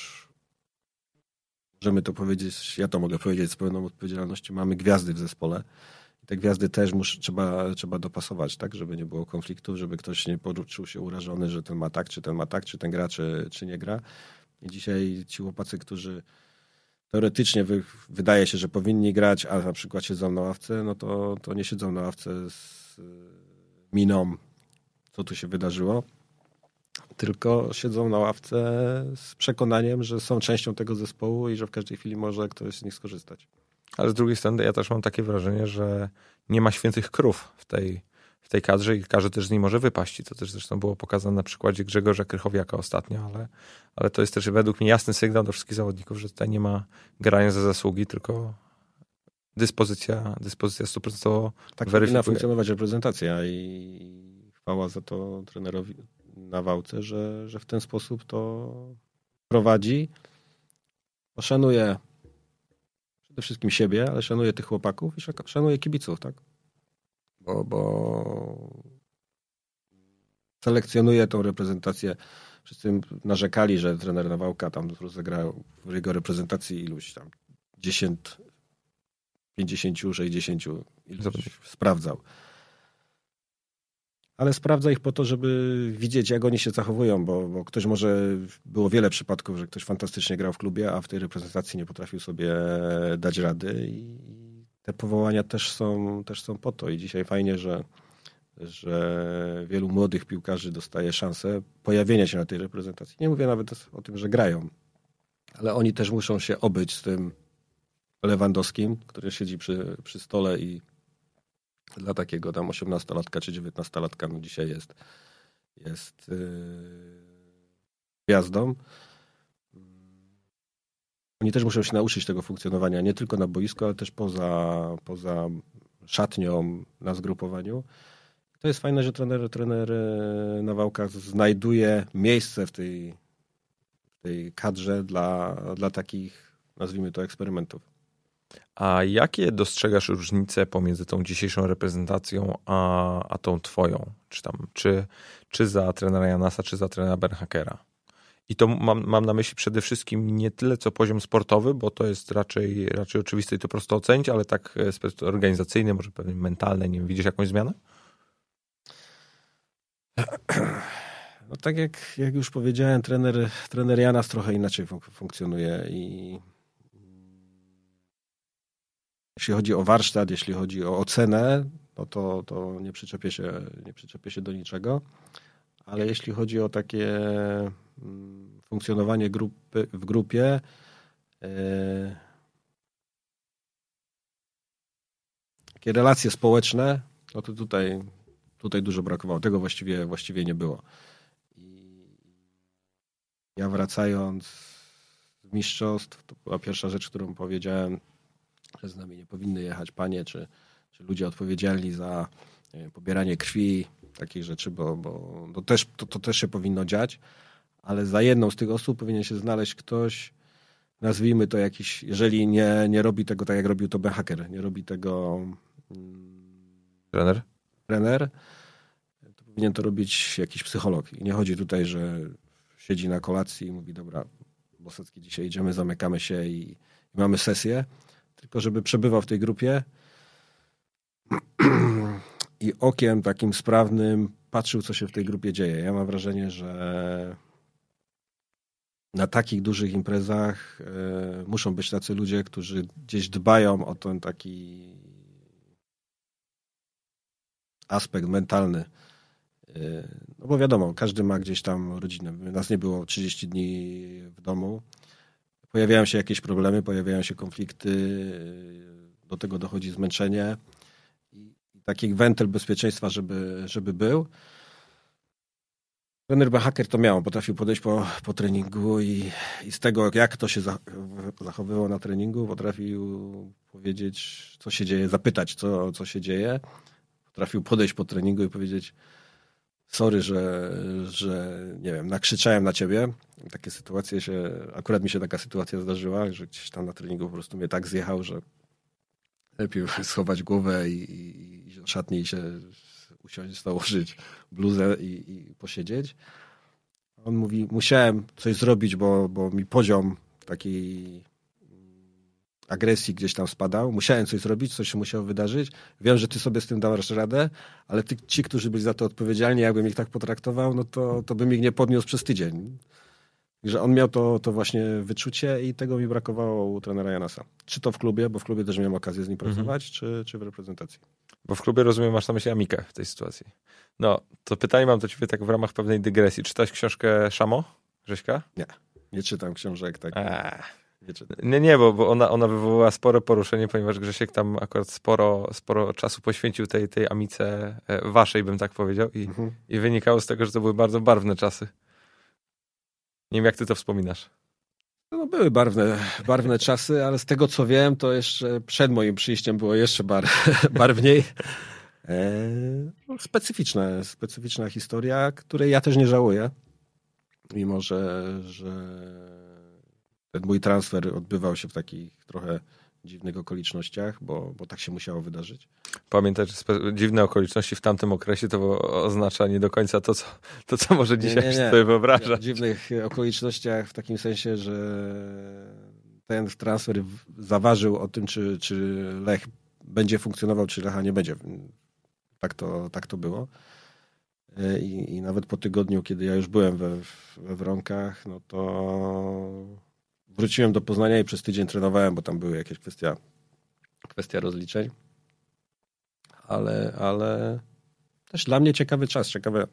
możemy to powiedzieć, ja to mogę powiedzieć z pełną odpowiedzialnością, mamy gwiazdy w zespole. I te gwiazdy też musz, trzeba, trzeba dopasować, tak, żeby nie było konfliktów, żeby ktoś nie poczuł się urażony, że ten ma tak, czy ten ma tak, czy ten gra, czy, czy nie gra. I dzisiaj ci chłopacy, którzy teoretycznie wy, wydaje się, że powinni grać, a na przykład siedzą na ławce, no to, to nie siedzą na ławce z miną, co tu się wydarzyło, tylko siedzą na ławce z przekonaniem, że są częścią tego zespołu i że w każdej chwili może ktoś z nich skorzystać. Ale z drugiej strony ja też mam takie wrażenie, że nie ma świętych krów w tej, w tej kadrze i każdy też z niej może wypaść. I to też zresztą było pokazane na przykładzie Grzegorza Krychowiaka ostatnio, ale, ale to jest też według mnie jasny sygnał do wszystkich zawodników, że tutaj nie ma grania za zasługi, tylko dyspozycja, dyspozycja 100% Tak powinna funkcjonować reprezentacja i chwała za to trenerowi, na wałce, że, że w ten sposób to prowadzi. Szanuję przede wszystkim siebie, ale szanuję tych chłopaków i szanuję kibiców, tak? Bo, bo selekcjonuje tą reprezentację. Wszyscy narzekali, że trener Nawałka tam rozegrał w jego reprezentacji iluś tam 10, 50, 60 iluś sprawdzał. Ale sprawdza ich po to, żeby widzieć, jak oni się zachowują, bo, bo ktoś może, było wiele przypadków, że ktoś fantastycznie grał w klubie, a w tej reprezentacji nie potrafił sobie dać rady i te powołania też są, też są po to i dzisiaj fajnie, że, że wielu młodych piłkarzy dostaje szansę pojawienia się na tej reprezentacji. Nie mówię nawet o tym, że grają, ale oni też muszą się obyć z tym Lewandowskim, który siedzi przy, przy stole i dla takiego tam 18-latka czy 19-latka no dzisiaj jest, jest yy, gwiazdą. Oni też muszą się nauczyć tego funkcjonowania nie tylko na boisku, ale też poza, poza szatnią, na zgrupowaniu. To jest fajne, że trener, trener e, Nawałka znajduje miejsce w tej, tej kadrze dla, dla takich, nazwijmy to, eksperymentów. A jakie dostrzegasz różnice pomiędzy tą dzisiejszą reprezentacją a, a tą twoją? Czy, tam, czy, czy za trenera Janasa, czy za trenera Bernhackera? I to mam, mam na myśli przede wszystkim nie tyle co poziom sportowy, bo to jest raczej, raczej oczywiste i to prosto ocenić, ale tak e, organizacyjny, może pewnie mentalny. Nie wiem, widzisz jakąś zmianę? No tak jak, jak już powiedziałem, trener, trener Janas trochę inaczej fun funkcjonuje i jeśli chodzi o warsztat, jeśli chodzi o ocenę, no to, to nie, przyczepię się, nie przyczepię się do niczego. Ale jeśli chodzi o takie mm, funkcjonowanie grupy, w grupie, e, takie relacje społeczne, no to tutaj, tutaj dużo brakowało. Tego właściwie, właściwie nie było. I ja wracając z mistrzostw, to była pierwsza rzecz, którą powiedziałem że z nami nie powinny jechać panie, czy, czy ludzie odpowiedzialni za wiem, pobieranie krwi, takich rzeczy, bo, bo to, też, to, to też się powinno dziać, ale za jedną z tych osób powinien się znaleźć ktoś, nazwijmy to jakiś, jeżeli nie, nie robi tego tak, jak robił to Hacker, nie robi tego mm, trener, trener to powinien to robić jakiś psycholog. I nie chodzi tutaj, że siedzi na kolacji i mówi, dobra, Bosacki, dzisiaj idziemy, zamykamy się i, i mamy sesję, tylko żeby przebywał w tej grupie i okiem takim sprawnym patrzył, co się w tej grupie dzieje. Ja mam wrażenie, że na takich dużych imprezach y, muszą być tacy ludzie, którzy gdzieś dbają o ten taki aspekt mentalny. Y, no bo wiadomo, każdy ma gdzieś tam rodzinę. Nas nie było 30 dni w domu pojawiają się jakieś problemy, pojawiają się konflikty, do tego dochodzi zmęczenie i taki wentyl bezpieczeństwa, żeby, żeby był. Trener Hacker to miał, potrafił podejść po, po treningu i, i z tego, jak to się zachowywało na treningu, potrafił powiedzieć, co się dzieje, zapytać, co, co się dzieje. Potrafił podejść po treningu i powiedzieć, sorry, że, że nie wiem, nakrzyczałem na ciebie. Takie sytuacje się, akurat mi się taka sytuacja zdarzyła, że gdzieś tam na treningu po prostu mnie tak zjechał, że lepiej schować głowę i, i, i szatni i się usiąść, założyć bluzę i, i posiedzieć. On mówi, musiałem coś zrobić, bo, bo mi poziom takiej agresji gdzieś tam spadał. Musiałem coś zrobić, coś się musiało wydarzyć. Wiem, że ty sobie z tym dawasz radę, ale ty, ci, którzy byli za to odpowiedzialni, jakbym ich tak potraktował, no to, to bym ich nie podniósł przez tydzień. Że on miał to, to właśnie wyczucie i tego mi brakowało u trenera Janasa. Czy to w klubie, bo w klubie też miałem okazję z nim mhm. pracować, czy, czy w reprezentacji. Bo w klubie, rozumiem, masz na myśli Amikę w tej sytuacji. No, to pytanie mam do ciebie tak w ramach pewnej dygresji. Czytałeś książkę Szamo, Grześka? Nie, nie czytam książek tak. Nie, nie, bo, bo ona, ona wywołała spore poruszenie, ponieważ Grzesiek tam akurat sporo, sporo czasu poświęcił tej, tej amice e, waszej, bym tak powiedział. I, mhm. I wynikało z tego, że to były bardzo barwne czasy. Nie wiem, jak ty to wspominasz. No, były barwne, barwne czasy, ale z tego co wiem, to jeszcze przed moim przyjściem było jeszcze bar, barwniej. E, no, specyficzna, specyficzna historia, której ja też nie żałuję. Mimo, że, że ten mój transfer odbywał się w takich trochę dziwnych okolicznościach, bo, bo tak się musiało wydarzyć. Pamiętaj, że dziwne okoliczności w tamtym okresie to oznacza nie do końca to, co, to, co może dzisiaj nie, nie, nie. sobie wyobrażać. W dziwnych okolicznościach w takim sensie, że ten transfer zaważył o tym, czy, czy Lech będzie funkcjonował, czy Lecha nie będzie. Tak to, tak to było. I, I, nawet po tygodniu, kiedy ja już byłem we, we Wronkach, no to wróciłem do Poznania i przez tydzień trenowałem, bo tam były jakieś kwestia, kwestia rozliczeń. Ale, ale też dla mnie ciekawy czas, ciekawe,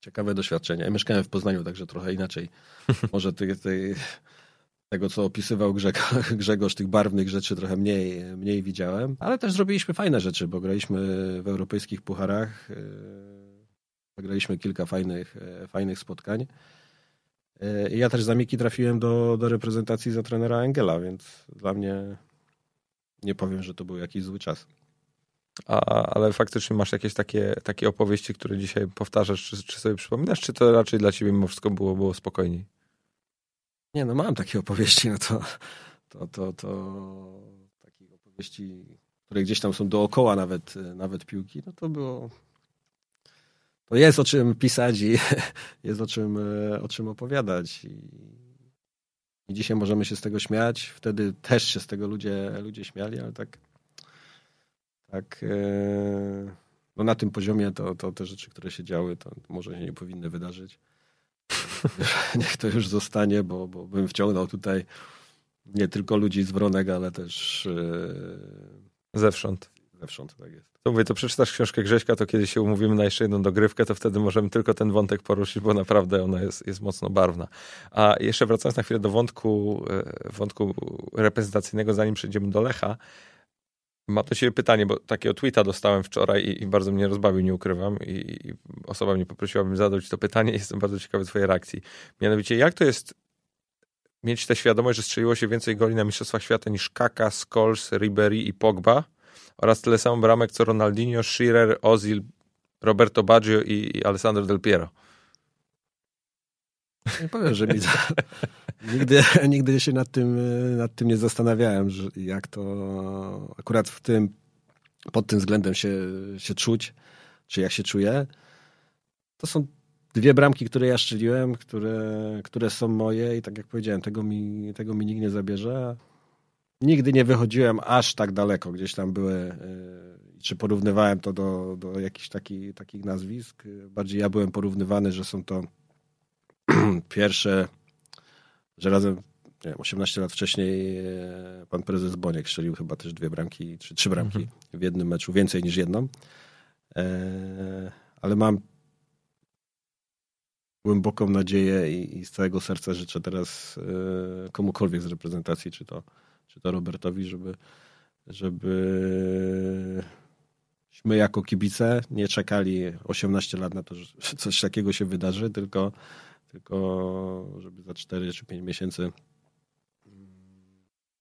ciekawe doświadczenie. Ja mieszkałem w Poznaniu, także trochę inaczej. Może tej, tej, tego, co opisywał Grzegorz, Grzegorz, tych barwnych rzeczy trochę mniej, mniej widziałem. Ale też zrobiliśmy fajne rzeczy, bo graliśmy w europejskich pucharach. Zagraliśmy kilka fajnych, fajnych spotkań. Ja też za Miki trafiłem do, do reprezentacji za trenera Engela, więc dla mnie nie powiem, że to był jakiś zły czas. A, ale faktycznie masz jakieś takie, takie opowieści, które dzisiaj powtarzasz, czy, czy sobie przypominasz, czy to raczej dla ciebie mimo wszystko było, było spokojniej? Nie, no mam takie opowieści, no to, to, to, to takich opowieści, które gdzieś tam są dookoła nawet, nawet piłki, no to było jest o czym pisać i jest o czym, o czym opowiadać. I dzisiaj możemy się z tego śmiać. Wtedy też się z tego ludzie, ludzie śmiali, ale tak tak e, no na tym poziomie to, to te rzeczy, które się działy, to może się nie powinny wydarzyć. Niech to już zostanie, bo, bo bym wciągnął tutaj nie tylko ludzi z Wronek, ale też e, zewsząd. Zewsząd, tak jest. To mówię, to przeczytasz książkę Grześka, to kiedy się umówimy na jeszcze jedną dogrywkę, to wtedy możemy tylko ten wątek poruszyć, bo naprawdę ona jest, jest mocno barwna. A jeszcze wracając na chwilę do wątku, e, wątku reprezentacyjnego, zanim przejdziemy do Lecha, Mam do Ciebie pytanie, bo takiego tweeta dostałem wczoraj i, i bardzo mnie rozbawił, nie ukrywam. I, I, osoba mnie poprosiła, bym zadać to pytanie jestem bardzo ciekawy Twojej reakcji. Mianowicie, jak to jest mieć tę świadomość, że strzeliło się więcej goli na Mistrzostwach Świata niż Kaka, Scholes, Ribery i Pogba oraz tyle samo bramek co Ronaldinho, Shearer, Ozil, Roberto Baggio i, i Alessandro Del Piero? Nie powiem, że mi nigdy, nigdy się nad tym, nad tym nie zastanawiałem, że jak to akurat w tym, pod tym względem się, się czuć, czy jak się czuję. To są dwie bramki, które ja strzeliłem, które, które są moje i tak jak powiedziałem, tego mi, tego mi nikt nie zabierze. Nigdy nie wychodziłem aż tak daleko. Gdzieś tam były, e, czy porównywałem to do, do jakichś taki, takich nazwisk. Bardziej ja byłem porównywany, że są to pierwsze, że razem nie wiem, 18 lat wcześniej e, pan prezes Boniek strzelił chyba też dwie bramki, czy trzy bramki mhm. w jednym meczu, więcej niż jedną. E, ale mam głęboką nadzieję i, i, z całego serca życzę teraz komukolwiek z reprezentacji, czy to, czy to Robertowi, żeby, żeby my jako kibice nie czekali 18 lat na to, że coś takiego się wydarzy, tylko tylko żeby za 4 czy 5 miesięcy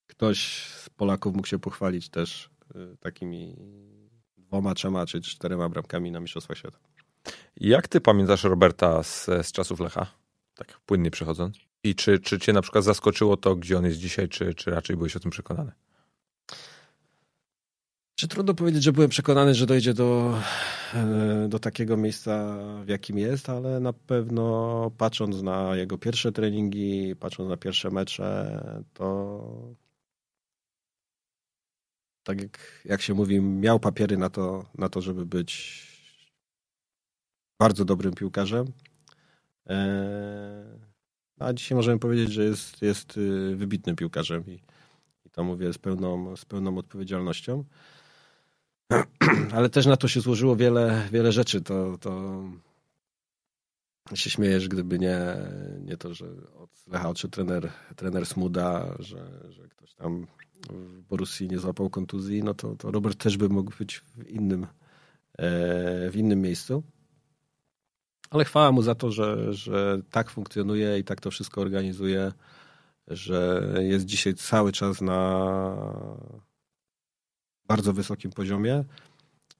ktoś z Polaków mógł się pochwalić też y, takimi dwoma, trzema czy czterema bramkami na Mistrzostwach Świata. Jak ty pamiętasz Roberta z, z czasów Lecha? Tak płynnie przechodząc. I czy, czy cię na przykład zaskoczyło to, gdzie on jest dzisiaj, czy, czy raczej byłeś o tym przekonany? Czy trudno powiedzieć, że byłem przekonany, że dojdzie do, e, do takiego miejsca, w jakim jest, ale na pewno patrząc na jego pierwsze treningi, patrząc na pierwsze mecze, to tak jak, jak się mówi, miał papiery na to, na to, żeby być bardzo dobrym piłkarzem. E, a dzisiaj możemy powiedzieć, że jest, jest y, wybitnym piłkarzem i, i to mówię z pełną, z pełną odpowiedzialnością. Ale też na to się złożyło wiele, wiele rzeczy. To, to się śmiejesz, gdyby nie, nie to, że od Lecha czy trener, trener Smuda, że, że ktoś tam w Borussii nie złapał kontuzji, no to, to Robert też by mógł być w innym, e, w innym miejscu. Ale chwała mu za to, że, że tak funkcjonuje i tak to wszystko organizuje, że jest dzisiaj cały czas na, bardzo wysokim poziomie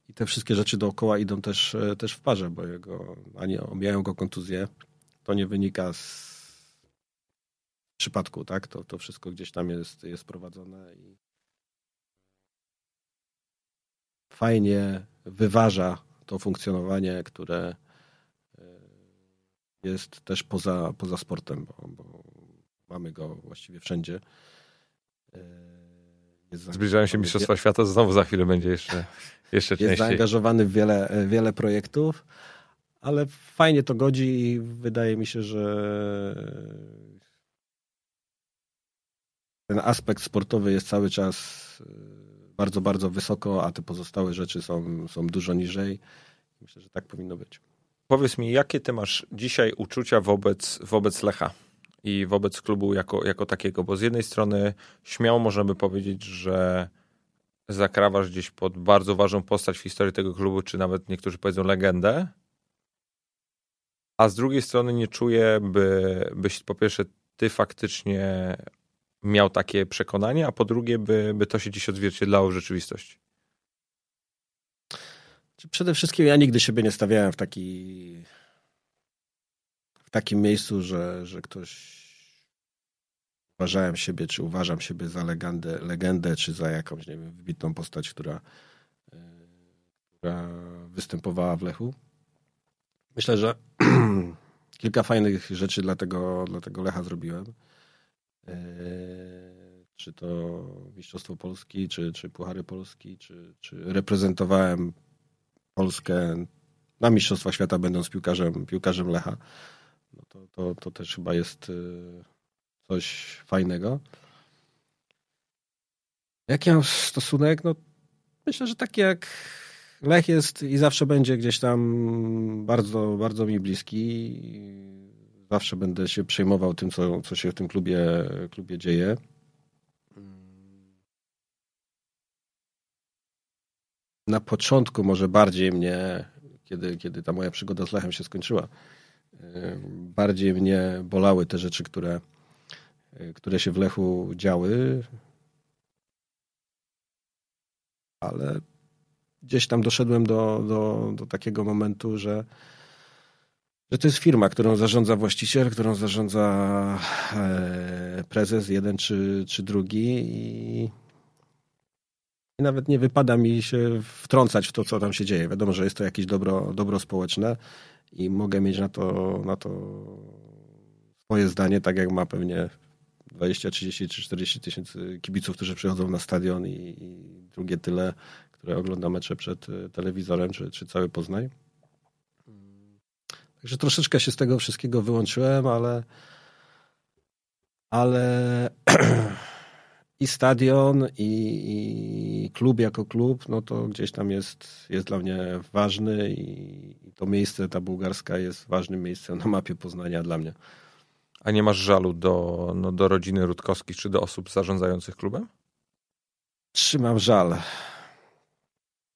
i te wszystkie rzeczy dookoła idą też, też w parze, bo jego, ani omijają go kontuzje. To nie wynika z przypadku, tak? To, to wszystko gdzieś tam jest, jest prowadzone i fajnie wyważa to funkcjonowanie, które jest też poza, poza sportem, bo, bo mamy go właściwie wszędzie. E, Zbliżają się Mistrzostwa Świata, znowu za chwilę będzie jeszcze, jeszcze częściej. Jest zaangażowany w wiele, wiele projektów, ale fajnie to godzi i wydaje mi się, że ten aspekt sportowy jest cały czas y, bardzo, bardzo wysoko, a te pozostałe rzeczy są, są dużo niżej. Myślę, że tak powinno być. Powiedz mi, jakie ty masz dzisiaj uczucia wobec, wobec Lecha i wobec klubu jako, jako takiego? Bo z jednej strony śmiało możemy powiedzieć, że zakrawasz gdzieś pod bardzo ważną postać w historii tego klubu, czy nawet niektórzy powiedzą legendę, a z drugiej strony nie czuję, by, byś po pierwsze ty faktycznie miał takie przekonanie, a po drugie, by, by to się dziś odzwierciedlało w rzeczywistości. Przede wszystkim ja nigdy siebie nie stawiałem w, taki, w takim miejscu, że, że ktoś uważałem siebie, czy uważam siebie za legendę, legendę czy za jakąś, nie wiem, wybitną postać, która, e, która występowała w Lechu. Myślę, że kilka fajnych rzeczy dla tego, dla tego Lecha zrobiłem. E, czy to Mistrzostwo Polski, czy, czy Puchary Polski, czy, czy reprezentowałem Polskę na Mistrzostwach Świata, będąc piłkarzem, piłkarzem Lecha. No to, to, to też chyba jest e, coś fajnego. Jaki mam stosunek? No, myślę, że taki jak Lech jest i zawsze będzie gdzieś tam bardzo, bardzo mi bliski. Zawsze będę się przejmował tym, co, co się w tym klubie, klubie dzieje. Na początku może bardziej mnie, kiedy, kiedy ta moja przygoda z Lechem się skończyła, bardziej mnie bolały te rzeczy, które, które się w Lechu działy. Ale gdzieś tam doszedłem do, do, do takiego momentu, że, że to jest firma, którą zarządza właściciel, którą zarządza e, prezes, jeden czy, czy drugi i, i nawet nie wypada mi się wtrącać w to, co tam się dzieje. Wiadomo, że jest to jakieś dobro, dobro społeczne i mogę mieć na to, na to swoje zdanie, tak jak ma pewnie 20, 30 czy 40 tysięcy kibiców, którzy przychodzą na stadion i, i drugie tyle które ogląda mecze przed e, telewizorem, czy, czy cały Poznań. Także troszeczkę się z tego wszystkiego wyłączyłem, ale ale i stadion, i, i, klub jako klub, no to gdzieś tam jest, jest dla mnie ważny i, to miejsce, ta bułgarska jest ważnym miejscem na mapie Poznania dla mnie. A nie masz żalu do, no, do rodziny Rutkowskich czy do osób zarządzających klubem? Trzymam żal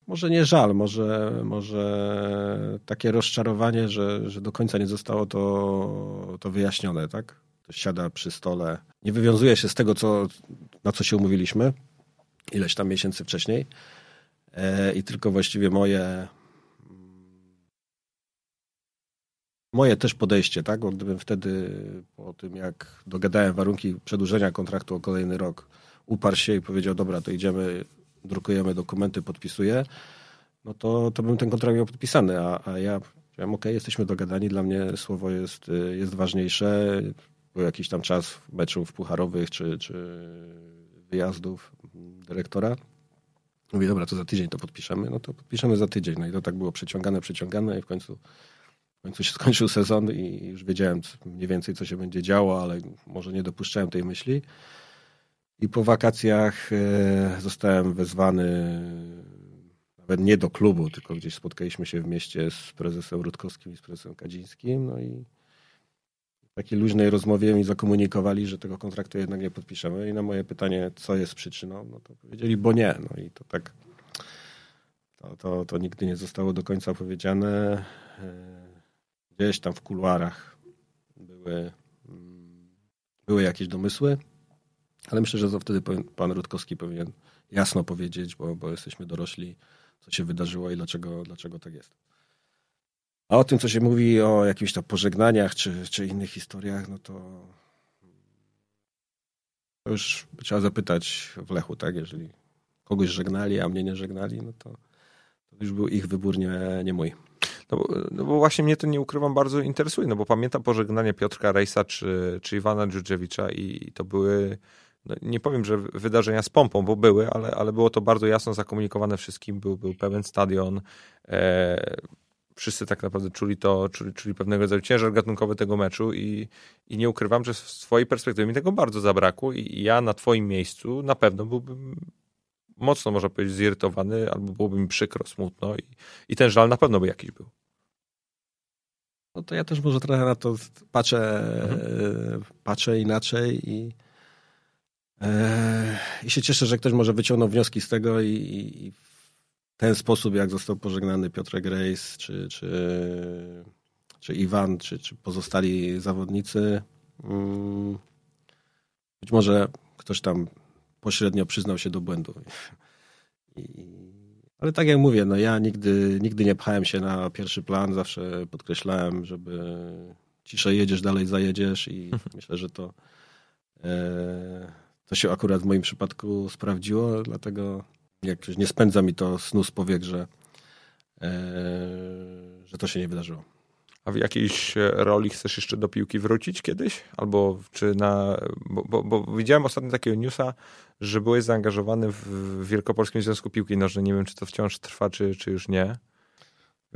może nie żal, może, może takie rozczarowanie, że, że do końca nie zostało to, to wyjaśnione, tak? To siada przy stole, nie wywiązuje się z tego, co, na co się umówiliśmy ileś tam miesięcy wcześniej e, i tylko właściwie moje moje też podejście, tak? Bo gdybym wtedy po tym, jak dogadałem warunki przedłużenia kontraktu o kolejny rok, uparł się i powiedział, dobra, to idziemy drukujemy dokumenty, podpisuję, no to, to bym ten kontrakt miał podpisany, a, a ja powiedziałem, ok, jesteśmy dogadani, dla mnie słowo jest, jest ważniejsze. Był jakiś tam czas meczów pucharowych czy, czy wyjazdów dyrektora. Mówię, dobra, to za tydzień to podpiszemy. No to podpiszemy za tydzień. No i to tak było przeciągane, przeciągane i w końcu, w końcu się skończył sezon i już wiedziałem mniej więcej, co się będzie działo, ale może nie dopuszczałem tej myśli. I po wakacjach e, zostałem wezwany nawet nie do klubu, tylko gdzieś spotkaliśmy się w mieście z prezesem Rutkowskim i z prezesem Kadzińskim. No i takiej luźnej rozmowie mi zakomunikowali, że tego kontraktu jednak nie podpiszemy. I na moje pytanie, co jest przyczyną, no to powiedzieli, bo nie. No i to tak, to, to, to nigdy nie zostało do końca powiedziane. E, gdzieś tam w kuluarach były, mm, były jakieś domysły. Ale myślę, że to wtedy pan Rutkowski powinien jasno powiedzieć, bo, bo jesteśmy dorośli, co się wydarzyło i dlaczego, dlaczego tak jest. A o tym, co się mówi o jakichś tam pożegnaniach czy, czy innych historiach, no to, już trzeba zapytać w Lechu, tak? Jeżeli kogoś żegnali, a mnie nie żegnali, no to, to już był ich wybór, nie, nie mój. No bo, no bo, właśnie mnie to nie ukrywam bardzo interesuje, no bo pamiętam pożegnanie Piotrka Rejsa czy, czy Iwana Dżudżewicza i to były no nie powiem, że wydarzenia z pompą, bo były, ale, ale było to bardzo jasno zakomunikowane wszystkim. Był, był pełen stadion. E, wszyscy tak naprawdę czuli to, czuli, czuli pewnego rodzaju ciężar gatunkowy tego meczu i, i nie ukrywam, że z swojej perspektywy mi tego bardzo zabrakło i ja na twoim miejscu na pewno byłbym mocno, można powiedzieć, zirytowany albo byłoby mi przykro, smutno i, i ten żal na pewno by jakiś był. No to ja też może trochę na to patrzę, mhm. patrzę inaczej i, e, i się cieszę, że ktoś może wyciągnął wnioski z tego i, i ten sposób, jak został pożegnany Piotr Grace, czy, czy, czy Iwan, czy, czy pozostali zawodnicy. Mm, być może ktoś tam pośrednio przyznał się do błędu. I, ale tak jak mówię, no ja nigdy, nigdy nie pchałem się na pierwszy plan, zawsze podkreślałem, żeby ciszej jedziesz, dalej zajedziesz i myślę, że to, e, to się akurat w moim przypadku sprawdziło, dlatego jak nie spędza mi to snu z powiek, że, e, że to się nie wydarzyło. A w jakiejś roli chcesz jeszcze do piłki wrócić kiedyś? Albo czy na. Bo, bo, bo widziałem ostatnio takiego newsa, że byłeś zaangażowany w Wielkopolskim Związku Piłki Nożnej. Nie wiem, czy to wciąż trwa, czy, czy już nie.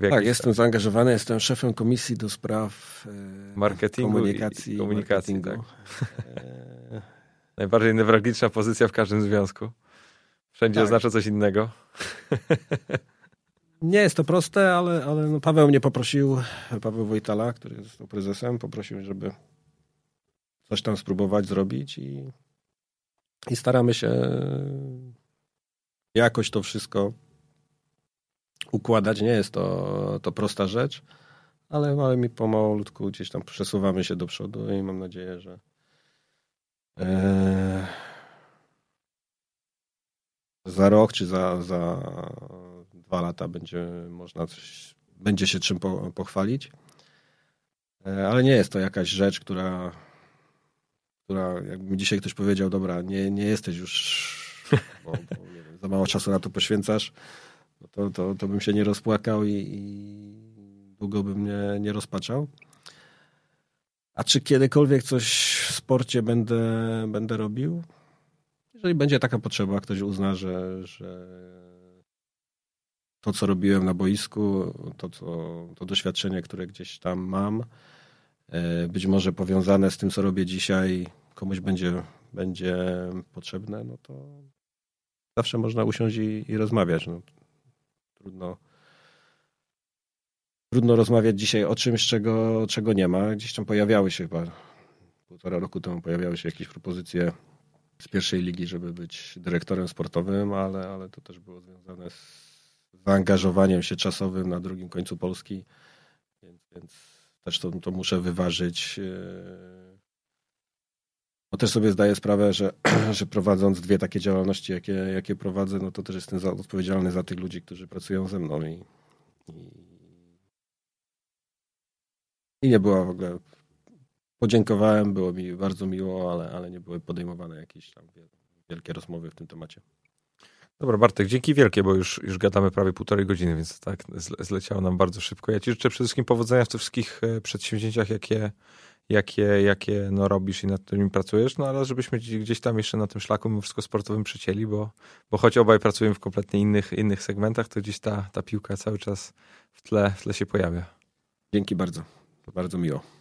Tak, jestem zaangażowany, jestem szefem komisji do spraw e, marketingu komunikacji. I komunikacji tak. E, Najbardziej newralgiczna pozycja w każdym związku. Wszędzie tak. oznacza coś innego. Nie jest to proste, ale, ale no Paweł mnie poprosił, Paweł Wojtala, który został prezesem, poprosił, żeby coś tam spróbować zrobić i, i staramy się jakoś to wszystko układać. Nie jest to, to prosta rzecz, ale, ale mi pomalutku gdzieś tam przesuwamy się do przodu i mam nadzieję, że e, za rok czy za, za dwa lata będzie można coś, będzie się czym po, pochwalić. E, ale nie jest to jakaś rzecz, która, która jakby mi dzisiaj ktoś powiedział, dobra, nie, nie jesteś już, bo, bo wiem, za mało czasu na to poświęcasz, no to, to, to bym się nie rozpłakał i, i długo bym nie, nie rozpaczał. A czy kiedykolwiek coś w sporcie będę, będę robił? Jeżeli będzie taka potrzeba, ktoś uzna, że, że to, co robiłem na boisku, to, to, doświadczenie, które gdzieś tam mam, e, być może powiązane z tym, co robię dzisiaj, komuś będzie, będzie potrzebne, no to zawsze można usiąść i, i rozmawiać. No, trudno, trudno rozmawiać dzisiaj o czymś, czego, czego nie ma. Gdzieś tam pojawiały się chyba półtora roku temu pojawiały się jakieś propozycje z pierwszej ligi, żeby być dyrektorem sportowym, ale, ale to też było związane z zaangażowaniem się czasowym na drugim końcu Polski, więc, więc też to, to muszę wyważyć. No też sobie zdaję sprawę, że, że prowadząc dwie takie działalności, jakie, jakie prowadzę, no to też jestem za, odpowiedzialny za tych ludzi, którzy pracują ze mną i, i, i nie było w ogóle. Podziękowałem, było mi bardzo miło, ale, ale nie były podejmowane jakieś tam wielkie rozmowy w tym temacie. Dobra, Bartek, dzięki wielkie, bo już, już gadamy prawie półtorej godziny, więc tak zleciało nam bardzo szybko. Ja ci życzę przede wszystkim powodzenia w tych wszystkich e, przedsięwzięciach, jakie, jakie, jakie no, robisz i nad którymi pracujesz, no ale żebyśmy gdzieś tam jeszcze na tym szlaku mimo wszystko sportowym przycięli, bo, bo choć obaj pracujemy w kompletnie innych, innych segmentach, to gdzieś ta, ta piłka cały czas w tle, w tle się pojawia. Dzięki bardzo. Bardzo miło.